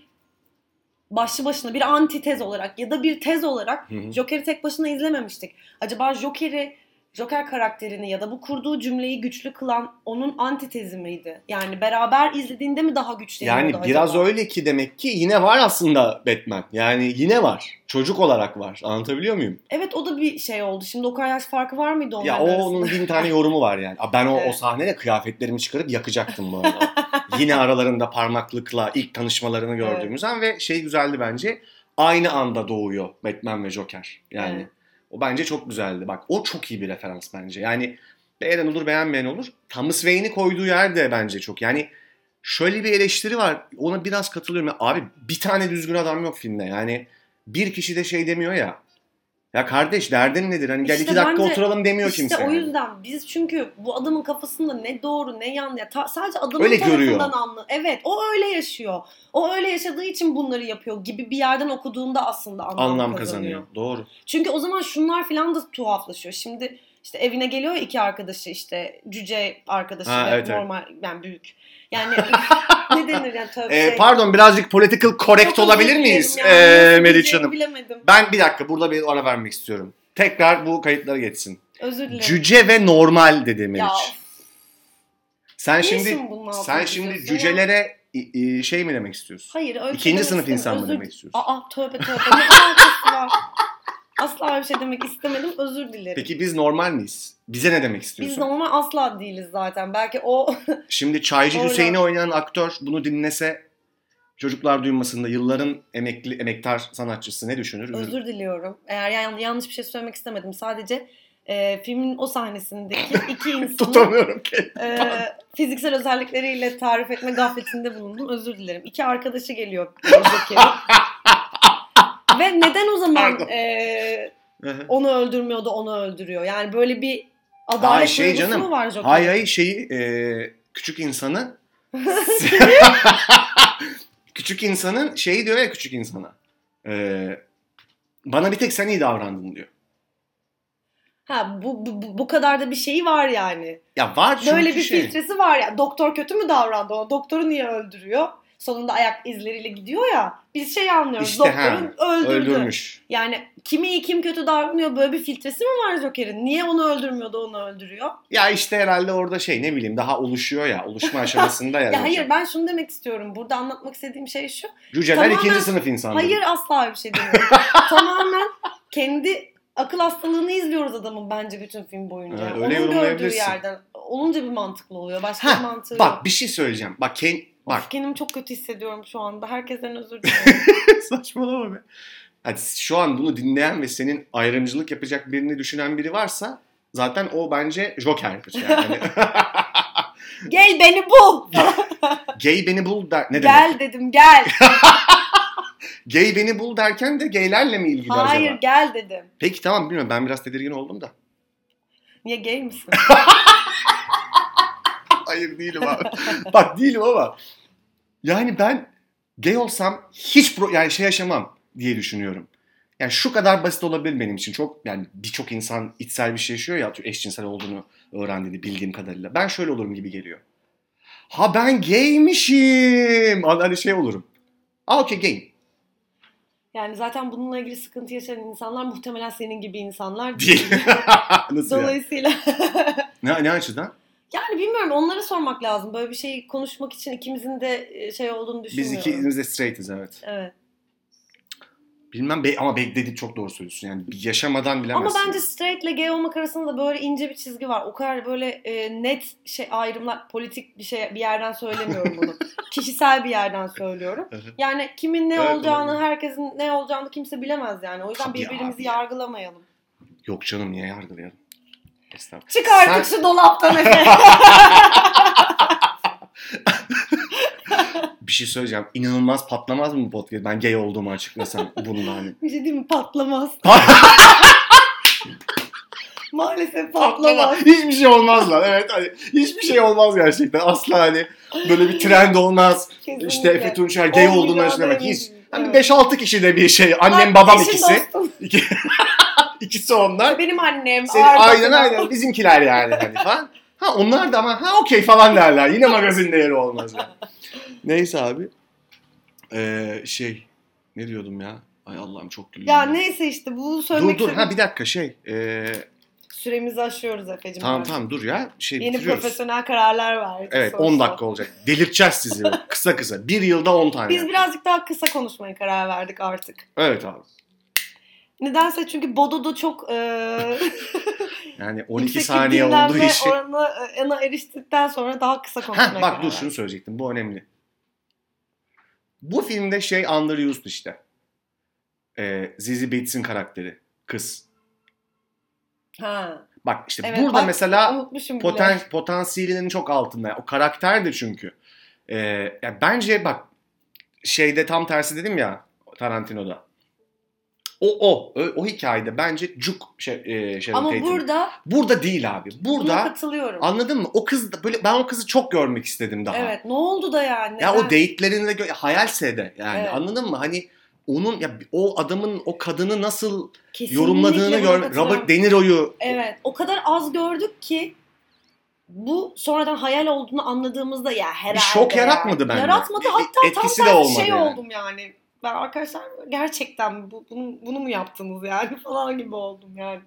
başlı başına bir antitez olarak ya da bir tez olarak. Joker'i tek başına izlememiştik. Acaba Joker'i Joker karakterini ya da bu kurduğu cümleyi güçlü kılan onun antitezi miydi? Yani beraber izlediğinde mi daha güçleniyordu Yani acaba? biraz öyle ki demek ki yine var aslında Batman. Yani yine var. Çocuk olarak var. Anlatabiliyor muyum? Evet o da bir şey oldu. Şimdi o kadar yaş farkı var mıydı onların Ya o arasında? onun bin tane yorumu var yani. Ben o, o Evet. sahnede kıyafetlerimi çıkarıp yakacaktım bu arada. Yine aralarında parmaklıkla ilk tanışmalarını gördüğümüz an ve şey güzeldi bence. Aynı anda doğuyor Batman ve Joker. Yani Evet. O bence çok güzeldi. Bak o çok iyi bir referans bence. Yani beğenen olur beğenmeyen olur. Thomas Wayne'i koyduğu yer de bence çok. Yani şöyle bir eleştiri var. Ona biraz katılıyorum. Ya, abi bir tane düzgün adam yok filmde. Yani bir kişi de şey demiyor ya. Ya kardeş derdin nedir? Hani gel İşte iki dakika bence- oturalım demiyor İşte kimse. o yani. yüzden biz çünkü bu adamın kafasında ne doğru ne yanlış ya ta- sadece adamın Öyle tarafından görüyor. anlı. Evet o öyle yaşıyor. O öyle yaşadığı için bunları yapıyor gibi bir yerden okuduğunda aslında anlam, Anlam kazanıyor. kazanıyor. Doğru. Çünkü o zaman şunlar falan da tuhaflaşıyor. Şimdi işte evine geliyor ya iki arkadaşı işte cüce arkadaşı Ha, ve evet, evet. normal yani büyük. Yani ne denir yani tabii Ee, şey. pardon birazcık political correct Çok olabilir miyiz yani. ee, Nasıl Meriç Hanım? Bilemedim. Ben bir dakika burada bir ara vermek istiyorum. Tekrar bu kayıtlara geçsin. Özür dilerim. Cüce ve normal dedi Meriç. ya sen niye şimdi sen şimdi ya? cücelere i- şey mi demek istiyorsun? Hayır öyle İkinci sınıf insan mı demek istiyorsun? Aa tövbe tövbe ne alakası var? Asla öyle bir şey demek istemedim. Özür dilerim. Peki biz normal miyiz? Bize ne demek Biz istiyorsun? normal asla değiliz zaten. Belki o Şimdi Çaycı Orada- Hüseyin'i oynayan aktör bunu dinlese çocuklar duymasında yılların emekli emektar sanatçısı ne düşünür? özür diliyorum. Eğer yan- yanlış bir şey söylemek istemedim. Sadece e, filmin o sahnesindeki iki insanı Tutamıyorum ki. e, fiziksel özellikleriyle tarif etme gafletinde bulundum. Özür dilerim. İki arkadaşı geliyor. Ve neden o zaman e, onu öldürmüyordu onu öldürüyor? Yani böyle bir adalet Hayır, şey canım. mu var Joker'in? Hay hay şeyi e, küçük insanı küçük insanın şeyi diyor ya küçük insana. E, bana bir tek sen iyi davrandın diyor. Ha bu, bu, bu, bu kadar da bir şeyi var yani. Ya var çünkü Böyle bir şey. filtresi var ya. Doktor kötü mü davrandı ona? Doktoru niye öldürüyor? Sonunda ayak izleriyle gidiyor ya. Biz şey anlıyoruz. İşte doktorun öldürdü. Öldürmüş. Yani kimi iyi kim kötü davranıyor böyle bir filtresi mi var Joker'in? Niye onu öldürmüyor da onu öldürüyor? Ya işte herhalde orada şey ne bileyim daha oluşuyor ya. Oluşma aşamasında ya. Ya hayır ben şunu demek istiyorum. Burada anlatmak istediğim şey şu. Cüceler Tamamen- ikinci sınıf insanları. Hayır asla bir şey demiyorum. Tamamen kendi akıl hastalığını izliyoruz adamın bence bütün film boyunca. Ha, öyle Onun gördüğü yerden olunca bir mantıklı oluyor. Başka Ha, bir mantığı yok. Bak bir şey söyleyeceğim. Bak Ken... Bak Of, kendimi çok kötü hissediyorum şu anda. Herkesten özür dilerim. saçmalama be. Hadi şu an bunu dinleyen ve senin ayrımcılık yapacak birini düşünen biri varsa zaten o bence Joker'dir yani. Hani gel beni bul. gay beni bul der. Ne demek? gel dedim gel. Gay beni bul derken de gaylerle mi ilgili Hayır acaba? gel dedim. Peki tamam bilmiyorum ben biraz tedirgin oldum da. Niye gay misin? Hayır değilim abi. Bak değilim ama yani ben gay olsam hiç pro yani şey yaşamam diye düşünüyorum. Yani şu kadar basit olabilir benim için. Çok yani birçok insan içsel bir şey yaşıyor ya eşcinsel olduğunu öğrendiğini bildiğim kadarıyla. Ben şöyle olurum gibi geliyor. Ha ben gaymişim. Hani şey olurum. Aa okey gayim. Yani zaten bununla ilgili sıkıntı yaşayan insanlar muhtemelen senin gibi insanlar değil. Nasıl? Dolayısıyla Ne, ne açıdan? Yani bilmiyorum onlara sormak lazım. Böyle bir şey konuşmak için ikimizin de e, şey olduğunu Biz düşünmüyorum. ikimiz de straight'iz evet. Evet. Bilmem be, ama be, çok doğru söylüyorsun yani yaşamadan Ama bilemezsin. bence straight ile gay olmak arasında da böyle ince bir çizgi var. O kadar böyle e, net şey ayrımlar politik bir şey bir yerden söylemiyorum bunu. Kişisel bir yerden söylüyorum. Yani kimin ne Evet, olacağını, olabilir. herkesin ne olacağını kimse bilemez yani. O yüzden Tabii birbirimizi abi ya. yargılamayalım. Yok canım niye yargılayalım? Estağfurullah. Çık artık Sen- şu dolaptan Efe. Bir şey söyleyeceğim. İnanılmaz patlamaz mı bu podcast? Ben gay olduğumu açıklasam bununla hani. bir şey değil mi? Patlamaz. Maalesef patlamaz. Hiçbir şey olmaz lan. Evet hani hiçbir şey olmaz gerçekten. Asla hani böyle bir trend olmaz. Kesinlikle. İşte Efe Tunçer gay olduğunu eminim. Hiç. Hani Evet. 5-6 kişi de bir şey. Annem Bak, babam ikisi. ikisi onlar. Benim annem. Senin, aynen aynen bizimkiler yani hani falan. Ha onlar da ama ha okey falan derler. Yine magazin değeri olmaz yani. Neyse abi. Ee, şey ne diyordum ya? Ay Allah'ım çok güldüm. Ya neyse işte bu söylemek Dur dur ha bir dakika şey. Ee, Süremizi aşıyoruz Efe'cim. tamam artık. tamam dur ya. Şey Yeni bitiriyoruz. profesyonel kararlar verdik. Evet sonuçta. 10 dakika olacak. Delirteceğiz sizi. kısa kısa. Bir yılda 10 tane. Biz birazcık daha kısa konuşmaya karar verdik artık. Evet abi. Nedense çünkü Bodo'da çok e, Yani 12 yüksek bir saniye olduğu için. oranına e, yana eriştikten sonra daha kısa konuşmaya Heh, bak dur şunu söyleyecektim. Bu önemli. Bu filmde şey underused işte. Ee, Zizi Bates'in karakteri. Kız. Ha, Bak işte Evet, burada bak, mesela bile. poten, potansiyelinin çok altında. O karakterdi çünkü. Ee, ya bence bak şeyde tam tersi dedim ya Tarantino'da. O o o, o hikayede bence cuk şey, e, Sharon Ama Tate'in. burada burada değil abi. Burada katılıyorum. anladın mı? O kız da böyle ben o kızı çok görmek istedim daha. Evet, ne oldu da yani? Ya o Neden? date'lerinde gö- hayalse de yani Evet. anladın mı? Hani onun ya o adamın o kadını nasıl Kesinlikle yorumladığını gör. Robert De Niro'yu Evet, o kadar az gördük ki bu sonradan hayal olduğunu anladığımızda ya herhalde. bir şok ya. yaratmadı bende. Yaratmadı hatta etkisi tam de olmadı şey yani. oldum yani. Ben arkadaşlar gerçekten bu, bunu, bunu mu yaptınız yani falan gibi oldum yani.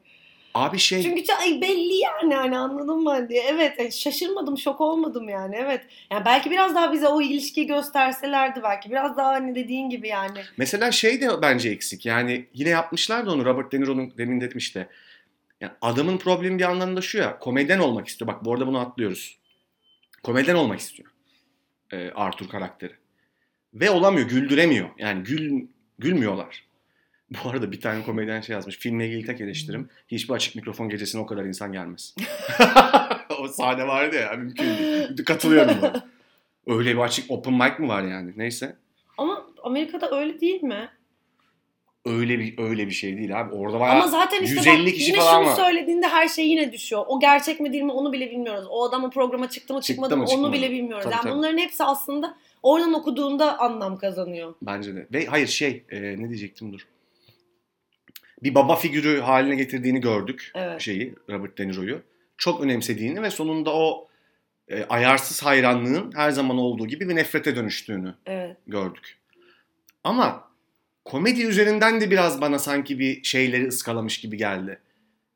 Abi şey Çünkü ay belli yani hani anladın mı? Hani Evet yani şaşırmadım şok olmadım yani evet. Yani belki biraz daha bize o ilişkiyi gösterselerdi belki biraz daha hani dediğin gibi yani. mesela şey de bence eksik. Yani yine yapmışlar da onu Robert De Niro'nun demin dedim işte. Yani adamın problemi bir anlamda şu ya. Komedyen olmak istiyor. Bak bu arada bunu atlıyoruz. Komedyen olmak istiyor. Ee, Arthur karakteri. Ve olamıyor. Güldüremiyor. Yani gül, gülmüyorlar. Bu arada bir tane komedyen şey yazmış. Filmle ilgili tek eleştirim. Hiçbir açık mikrofon gecesine o kadar insan gelmez. o sahne vardı ya. Mümkün değil. Katılıyorum buna. Öyle bir açık open mic mi var yani? Neyse. Ama Amerika'da öyle değil mi? Öyle bir öyle bir şey değil abi. Orada bayağı Ama zaten işte 150 bak kişi yine falan şunu var. söylediğinde her şey yine düşüyor. O gerçek mi değil mi onu bile bilmiyoruz. O adamın programa çıktı mı Çıktı çıkmadı mı, mı çıkmadı onu mı? bile bilmiyoruz. Tabii, yani tabii. bunların hepsi aslında oradan okuduğunda anlam kazanıyor. Bence de. Ve hayır şey e, ne diyecektim dur. Bir baba figürü haline getirdiğini gördük Evet. şeyi Robert De Niro'yu. Çok önemsediğini ve sonunda o e, ayarsız hayranlığın her zaman olduğu gibi bir nefrete dönüştüğünü Evet. gördük. Ama komedi üzerinden de biraz bana sanki bir şeyleri ıskalamış gibi geldi.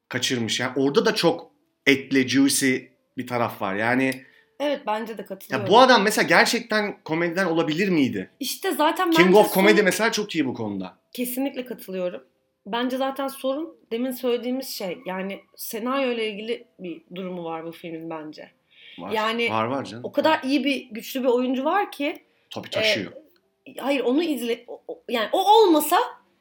Kaçırmış. Yani orada da çok etli, juicy bir taraf var. Yani Evet bence de katılıyorum. ya bu adam mesela gerçekten komediden olabilir miydi? İşte zaten King of Comedy sorun- mesela çok iyi bu konuda. Kesinlikle katılıyorum. Bence zaten sorun demin söylediğimiz şey. Yani senaryo ile ilgili bir durumu var bu filmin bence. Var. Yani var var canım. O kadar iyi bir güçlü bir oyuncu var ki Tabii taşıyor. hayır onu izle yani o olmasa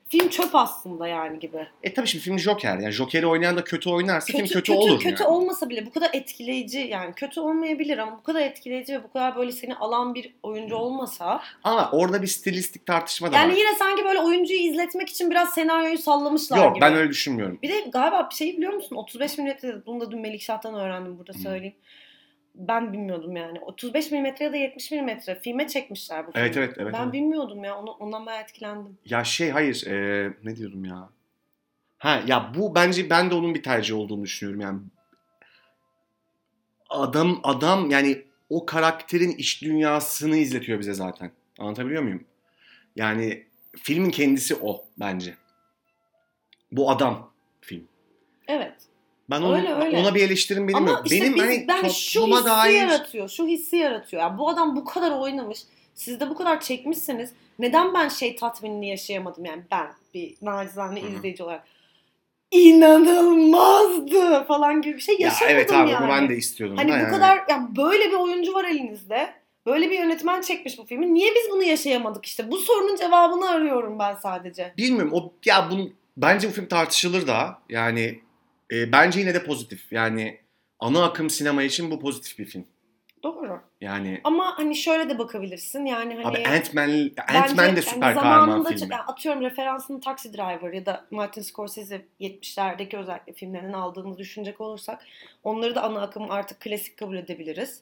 film çöp aslında yani gibi. E tabii şimdi film Joker. Yani Joker'i oynayan da kötü oynarsa film kötü, kötü, olur kötü yani. olmasa bile bu kadar etkileyici yani kötü olmayabilir ama bu kadar etkileyici ve bu kadar böyle seni alan bir oyuncu olmasa Ama orada bir stilistik tartışma da yani var. yine sanki böyle oyuncuyu izletmek için biraz senaryoyu sallamışlar Yok gibi. ben öyle düşünmüyorum. Bir de galiba bir şey biliyor musun? 35 milimetre bunu da dün Melikşah'tan öğrendim burada Hmm. Ben bilmiyordum yani. 35 milimetre ya da 70 milimetre filme çekmişler bu filmi. Evet evet evet. ben evet. bilmiyordum ya. Onu, ondan bayağı etkilendim. Ya şey hayır e, ne diyordum ya. Ha ya bu bence ben de onun bir tercih olduğunu düşünüyorum yani. Adam adam yani o karakterin iç dünyasını izletiyor bize zaten. Anlatabiliyor muyum? Yani filmin kendisi o bence. Bu adam film. Evet. Ben onu, Öyle, öyle. ona bir eleştirim benim Ama yok. işte benim biz, hani ben şu hissi dair yaratıyor. Şu hissi yaratıyor. Yani bu adam bu kadar oynamış. Siz de bu kadar çekmişsiniz. Neden ben şey tatminini yaşayamadım yani ben bir nacizane Hı hı. izleyici olarak. İnanılmazdı falan gibi bir şey ya yaşamadım evet abi yani. ben de istiyordum. Hani bu yani. kadar yani böyle bir oyuncu var elinizde. Böyle bir yönetmen çekmiş bu filmi. Niye biz bunu yaşayamadık işte? Bu sorunun cevabını arıyorum ben sadece. Bilmiyorum o ya bunu bence bu film tartışılır da yani e, bence yine de pozitif. Yani ana akım sinema için bu pozitif bir film. Doğru. Yani Ama hani şöyle de bakabilirsin. Yani hani abi Ant-Man Ant-Man de yani süper kahraman zamanında filmi. yani atıyorum referansını Taxi Driver ya da Martin Scorsese 70'lerdeki özellikle filmlerinden aldığımızı düşünecek olursak onları da ana akım artık klasik kabul edebiliriz.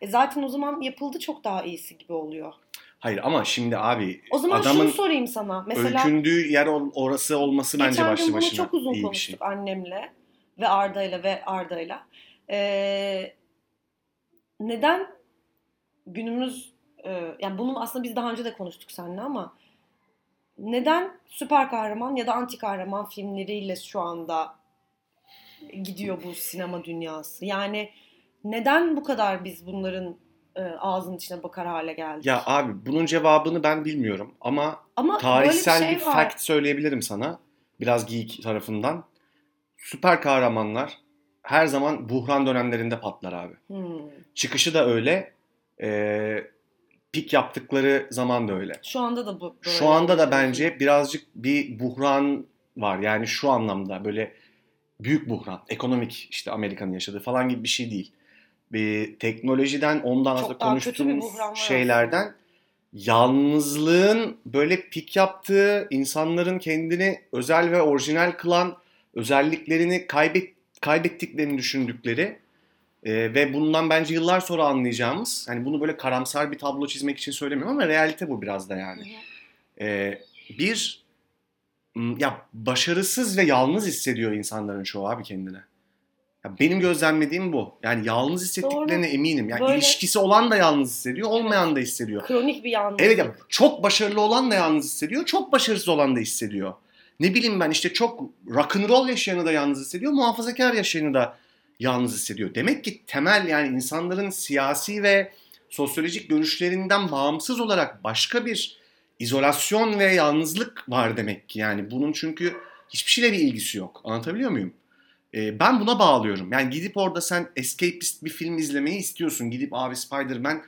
E zaten o zaman yapıldı çok daha iyisi gibi oluyor. Hayır ama şimdi abi O zaman adamın şunu sorayım sana. Mesela öykündüğü yer orası olması bence geçen başlı gün bunu başına çok uzun iyi bir şey. konuştuk annemle ve Arda'yla ve Arda'yla. Ee, neden günümüz e, yani bunu aslında biz daha önce de konuştuk seninle ama neden süper kahraman ya da anti kahraman filmleriyle şu anda gidiyor bu sinema dünyası? Yani neden bu kadar biz bunların e, ağzının içine bakar hale geldik? Ya abi bunun cevabını ben bilmiyorum ama ama tarihsel bir, bir şey var. fact söyleyebilirim sana. Biraz geek tarafından. Süper kahramanlar her zaman buhran dönemlerinde patlar abi. Hmm. Çıkışı da öyle. Ee, pik yaptıkları zaman da öyle. Şu anda da bu böyle Şu anda da bence birazcık bir buhran var. Yani şu anlamda böyle büyük buhran. Ekonomik işte Amerika'nın yaşadığı falan gibi bir şey değil. Bir teknolojiden ondan sonra konuştuğumuz şeylerden yalnızlığın böyle pik yaptığı, insanların kendini özel ve orijinal kılan özelliklerini kaybet, kaybettiklerini düşündükleri e, ve bundan bence yıllar sonra anlayacağımız, hani bunu böyle karamsar bir tablo çizmek için söylemiyorum ama realite bu biraz da yani. Ee, bir ya başarısız ve yalnız hissediyor insanların çoğu abi kendine. Ya benim gözlemlediğim bu. Yani yalnız hissettiklerine eminim. Yani Böyle- ilişkisi olan da yalnız hissediyor, olmayan da hissediyor. Kronik bir yalnızlık. Evet ya çok başarılı olan da yalnız hissediyor, çok başarısız olan da hissediyor. Ne bileyim ben işte çok rock'n'roll yaşayanı da yalnız hissediyor, muhafazakar yaşayanı da yalnız hissediyor. Demek ki temel yani insanların siyasi ve sosyolojik görüşlerinden bağımsız olarak başka bir izolasyon ve yalnızlık var demek ki. Yani bunun çünkü hiçbir şeyle bir ilgisi yok. Anlatabiliyor muyum? Ee, ben buna bağlıyorum. Yani gidip orada sen escapist bir film izlemeyi istiyorsun. Gidip abi Spider-Man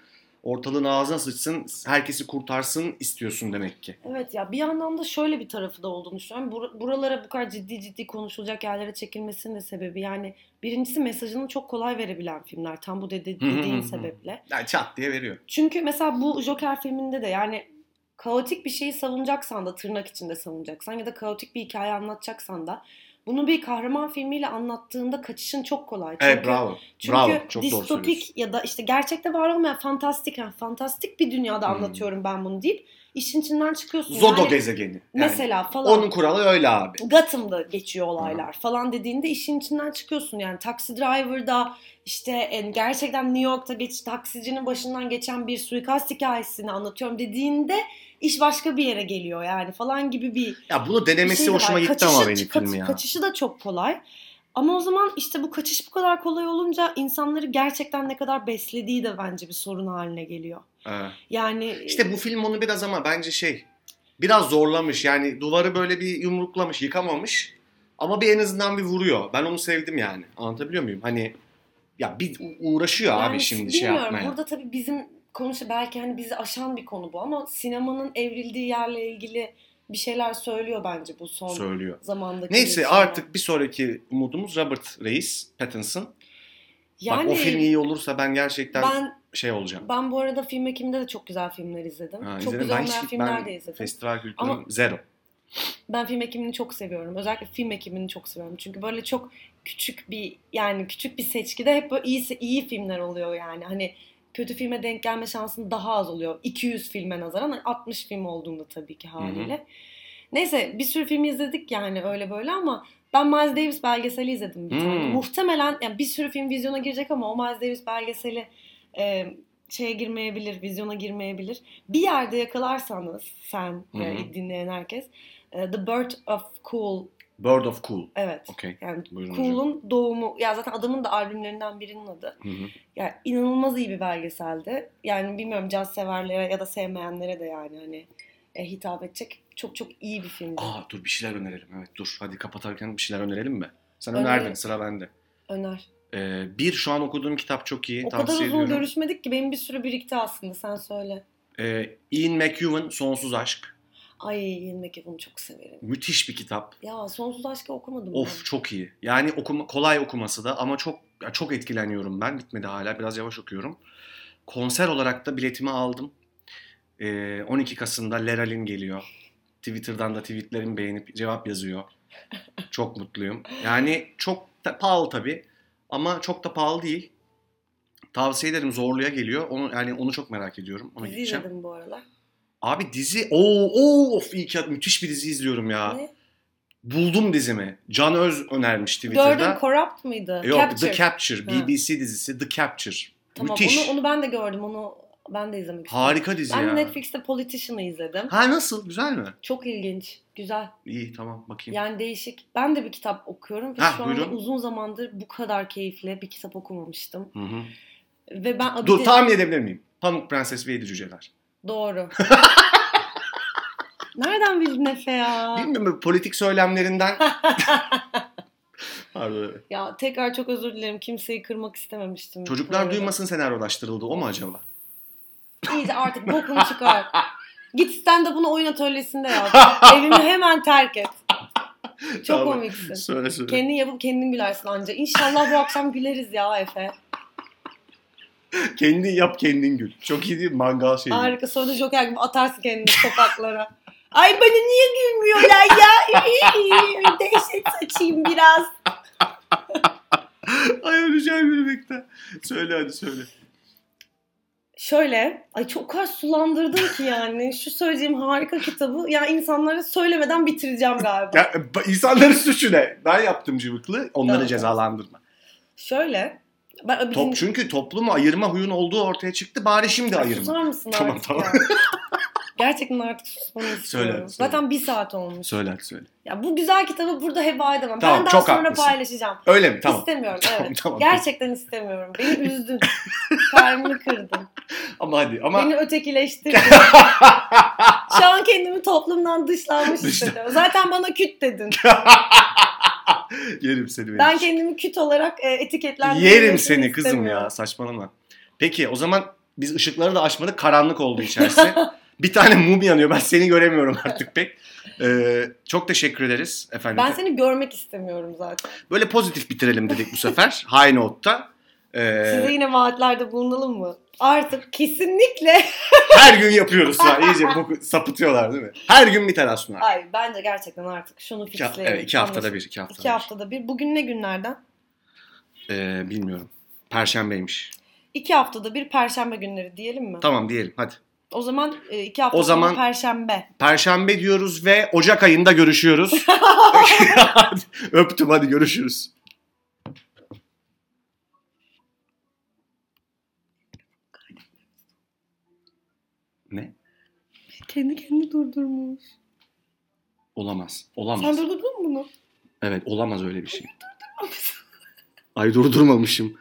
ortalığın ağzına sıçsın, herkesi kurtarsın istiyorsun demek ki. Evet ya bir yandan da şöyle bir tarafı da olduğunu düşünüyorum. Bur- buralara bu kadar ciddi ciddi konuşulacak yerlere çekilmesinin de sebebi yani birincisi mesajını çok kolay verebilen filmler tam bu dedi- dediğin sebeple. Yani çat diye veriyor. Çünkü mesela bu Joker filminde de yani kaotik bir şeyi savunacaksan da tırnak içinde savunacaksan ya da kaotik bir hikaye anlatacaksan da bunu bir kahraman filmiyle anlattığında kaçışın çok kolay. Çünkü, Evet bravo. çünkü bravo. Çok distopik ya da işte gerçekte var olmayan fantastik, yani fantastik bir dünyada Hmm. anlatıyorum ben bunu deyip işin içinden çıkıyorsun. Zodo yani, gezegeni. Yani Mesela falan. Onun kuralı öyle abi. Gotham'da geçiyor olaylar falan dediğinde işin içinden çıkıyorsun. Yani Taxi Driver'da işte en gerçekten New York'ta geç, taksicinin başından geçen bir suikast hikayesini anlatıyorum dediğinde iş başka bir yere geliyor yani falan gibi bir Ya bunu denemesi şey hoşuma gitti Kaçışı- ama benim kaç- film ya. Kaçışı da çok kolay. Ama o zaman işte bu kaçış bu kadar kolay olunca insanları gerçekten ne kadar beslediği de bence bir sorun haline geliyor. Evet. Yani İşte bu film onu biraz ama bence şey biraz zorlamış. Yani duvarı böyle bir yumruklamış, yıkamamış. Ama bir en azından bir vuruyor. Ben onu sevdim yani. Anlatabiliyor muyum? Hani ya bir uğraşıyor abi Yani şimdi şey yapmaya. Burada tabii bizim konusu belki hani bizi aşan bir konu bu ama sinemanın evrildiği yerle ilgili bir şeyler söylüyor bence bu son söylüyor. zamandaki. Neyse gelişmeler. artık bir sonraki umudumuz Robert Reis, Pattinson. yani Bak o film iyi olursa ben gerçekten ben şey olacağım. ben bu arada film ekiminde de çok güzel filmler izledim. Ha, çok izledim. güzel olmayan hiç- filmler ben de izledim. Festival kültürüm Ama- zero. Ben film ekimini çok seviyorum. Özellikle film ekimini çok seviyorum. Çünkü böyle çok küçük bir yani küçük bir seçkide hep böyle iyi iyi filmler oluyor yani. Hani kötü filme denk gelme şansın daha az oluyor. 200 filme nazaran Hani 60 film olduğunda tabii ki haliyle. Neyse bir sürü film izledik yani öyle böyle ama ben Miles Davis belgeseli izledim bir tane. Hmm. Muhtemelen yani bir sürü film vizyona girecek ama o Miles Davis belgeseli e, şeye girmeyebilir, vizyona girmeyebilir. Bir yerde yakalarsanız sen Hı hı. e, dinleyen herkes e, The Birth of Cool Bird of Cool. Evet. Okey. Yani Buyurun hocam. Cool'un doğumu. Ya zaten adamın da albümlerinden birinin adı. Hı hı. Yani inanılmaz iyi bir belgeseldi. Yani bilmiyorum caz severlere ya da sevmeyenlere de yani hani e, hitap edecek çok çok iyi bir filmdi. Aa dur bir şeyler önerelim. Evet dur hadi kapatarken bir şeyler önerelim mi? Sen Önerelim. önerdin sıra bende. Öner. Ee, bir şu an okuduğum kitap çok iyi. O kadar uzun ediyorum. görüşmedik ki benim bir sürü birikti aslında sen söyle. Ee, Ian McEwan Sonsuz Aşk. Ay Ian McEwan'ı çok severim. Müthiş bir kitap. Ya Sonsuz Aşk'ı okumadım Of çok iyi. Yani okuma, kolay okuması da ama çok ya çok etkileniyorum ben. Bitmedi hala. Biraz yavaş okuyorum. Konser olarak da biletimi aldım. Ee, 12 Kasım'da Leralin geliyor. Twitter'dan da tweetlerimi beğenip cevap yazıyor. Çok mutluyum. Yani çok da pahalı tabii. Ama çok da pahalı değil. Tavsiye ederim Zorlu'ya geliyor. Onu yani onu çok merak ediyorum. Ona Dizi gideceğim. izledim bu aralar. Abi dizi oo of iyi ki müthiş bir dizi izliyorum ya. Ne? Buldum dizimi. Can Öz önermiş Twitter'da. Gördün Corrupt mıydı? Yok Capture. The Capture. Ha. BBC dizisi The Capture. Tamam Müthiş. onu, onu ben de gördüm. Onu ben de izlemek istedim. Harika dizi Ben ya. Netflix'te Politician'ı izledim. Ha nasıl? Güzel mi? Çok ilginç. Güzel. İyi tamam bakayım. Yani değişik. Ben de bir kitap okuyorum ve Ha, şu anda buyurun. uzun zamandır bu kadar keyifli bir kitap okumamıştım. Hı hı. Ve ben Dur de- tahmin edebilir miyim? Pamuk Prenses ve Yedi Cüceler. Doğru. Nereden bildin Efe ya? Bilmiyorum politik söylemlerinden. Pardon. Ya tekrar çok özür dilerim. Kimseyi kırmak istememiştim. Çocuklar arada. duymasın senaryolaştırıldı. O mu acaba? İyice artık bokunu çıkar. Git stand-up'ını oyun atölyesinde yap. Evimi hemen terk et. Çok Tamam. komiksin. Söyle söyle. Kendin yapıp kendin gülersin anca. İnşallah bu akşam güleriz ya Efe. Kendin yap kendin gül. Çok iyi değil mi? Mangal şeyi. Harika. Sonra Joker gibi atarsın kendini sokaklara. Ay bana niye gülmüyorlar ya? Dehşet saçayım biraz. Ay öleceğim gülmekten. Söyle hadi söyle. Şöyle, ay çok kadar sulandırdın ki yani. Şu söyleyeceğim harika kitabı ya insanlara söylemeden bitireceğim galiba. Ya, insanların suçu ne? Ben yaptım cıvıklı. Onları Evet. cezalandırma. Şöyle, ben bizim- Top, çünkü toplumu ayırma huyun olduğu ortaya çıktı. Bari şimdi ayırma. Susar mısın Tamam, artık tamam. ya? Gerçekten artık susmanı istiyorum. söyle. Zaten bir saat olmuş. Söyle söyle. Ya bu güzel kitabı burada heba edemem. Tamam, ben daha çok sonra haklısın. paylaşacağım. Öyle mi? Tamam. İstemiyorum Tamam, evet. tamam. Gerçekten istemiyorum. Beni üzdün. Kalbimi kırdın. Ama hadi ama Beni ötekileştirdin. Şu an kendimi toplumdan dışlanmış Dışla- hissediyorum. Zaten bana küt dedin. yerim seni benim. Ben kendimi küt olarak e, etiketlendirmek Yerim seni kızım ya saçmalama. Peki o zaman biz ışıkları da açmadık karanlık oldu içerisi. bir tane mum yanıyor ben seni göremiyorum artık pek. Ee, çok teşekkür ederiz efendim. Ben seni görmek istemiyorum zaten. Böyle pozitif bitirelim dedik bu sefer. High note'ta. Ee, Size yine vaatlerde bulunalım mı? Artık kesinlikle. her gün yapıyoruz an. İyice boku- sapıtıyorlar değil mi? Her gün bir tane sunar. Ay bence gerçekten artık şunu İki, fixleyelim. evet, iki haftada bir. iki haftada İki bir. haftada bir. Bugün ne günlerden? Ee, bilmiyorum. Perşembeymiş. İki haftada bir perşembe günleri diyelim mi? Tamam diyelim hadi. O zaman e, iki hafta O sonra zaman- perşembe. Perşembe diyoruz ve Ocak ayında görüşüyoruz. Öptüm hadi görüşürüz. Ne? Kendi kendini durdurmuş. Olamaz. Olamaz. Sen durdurdun mu bunu? Evet olamaz öyle bir şey. Ay durdurmamışım.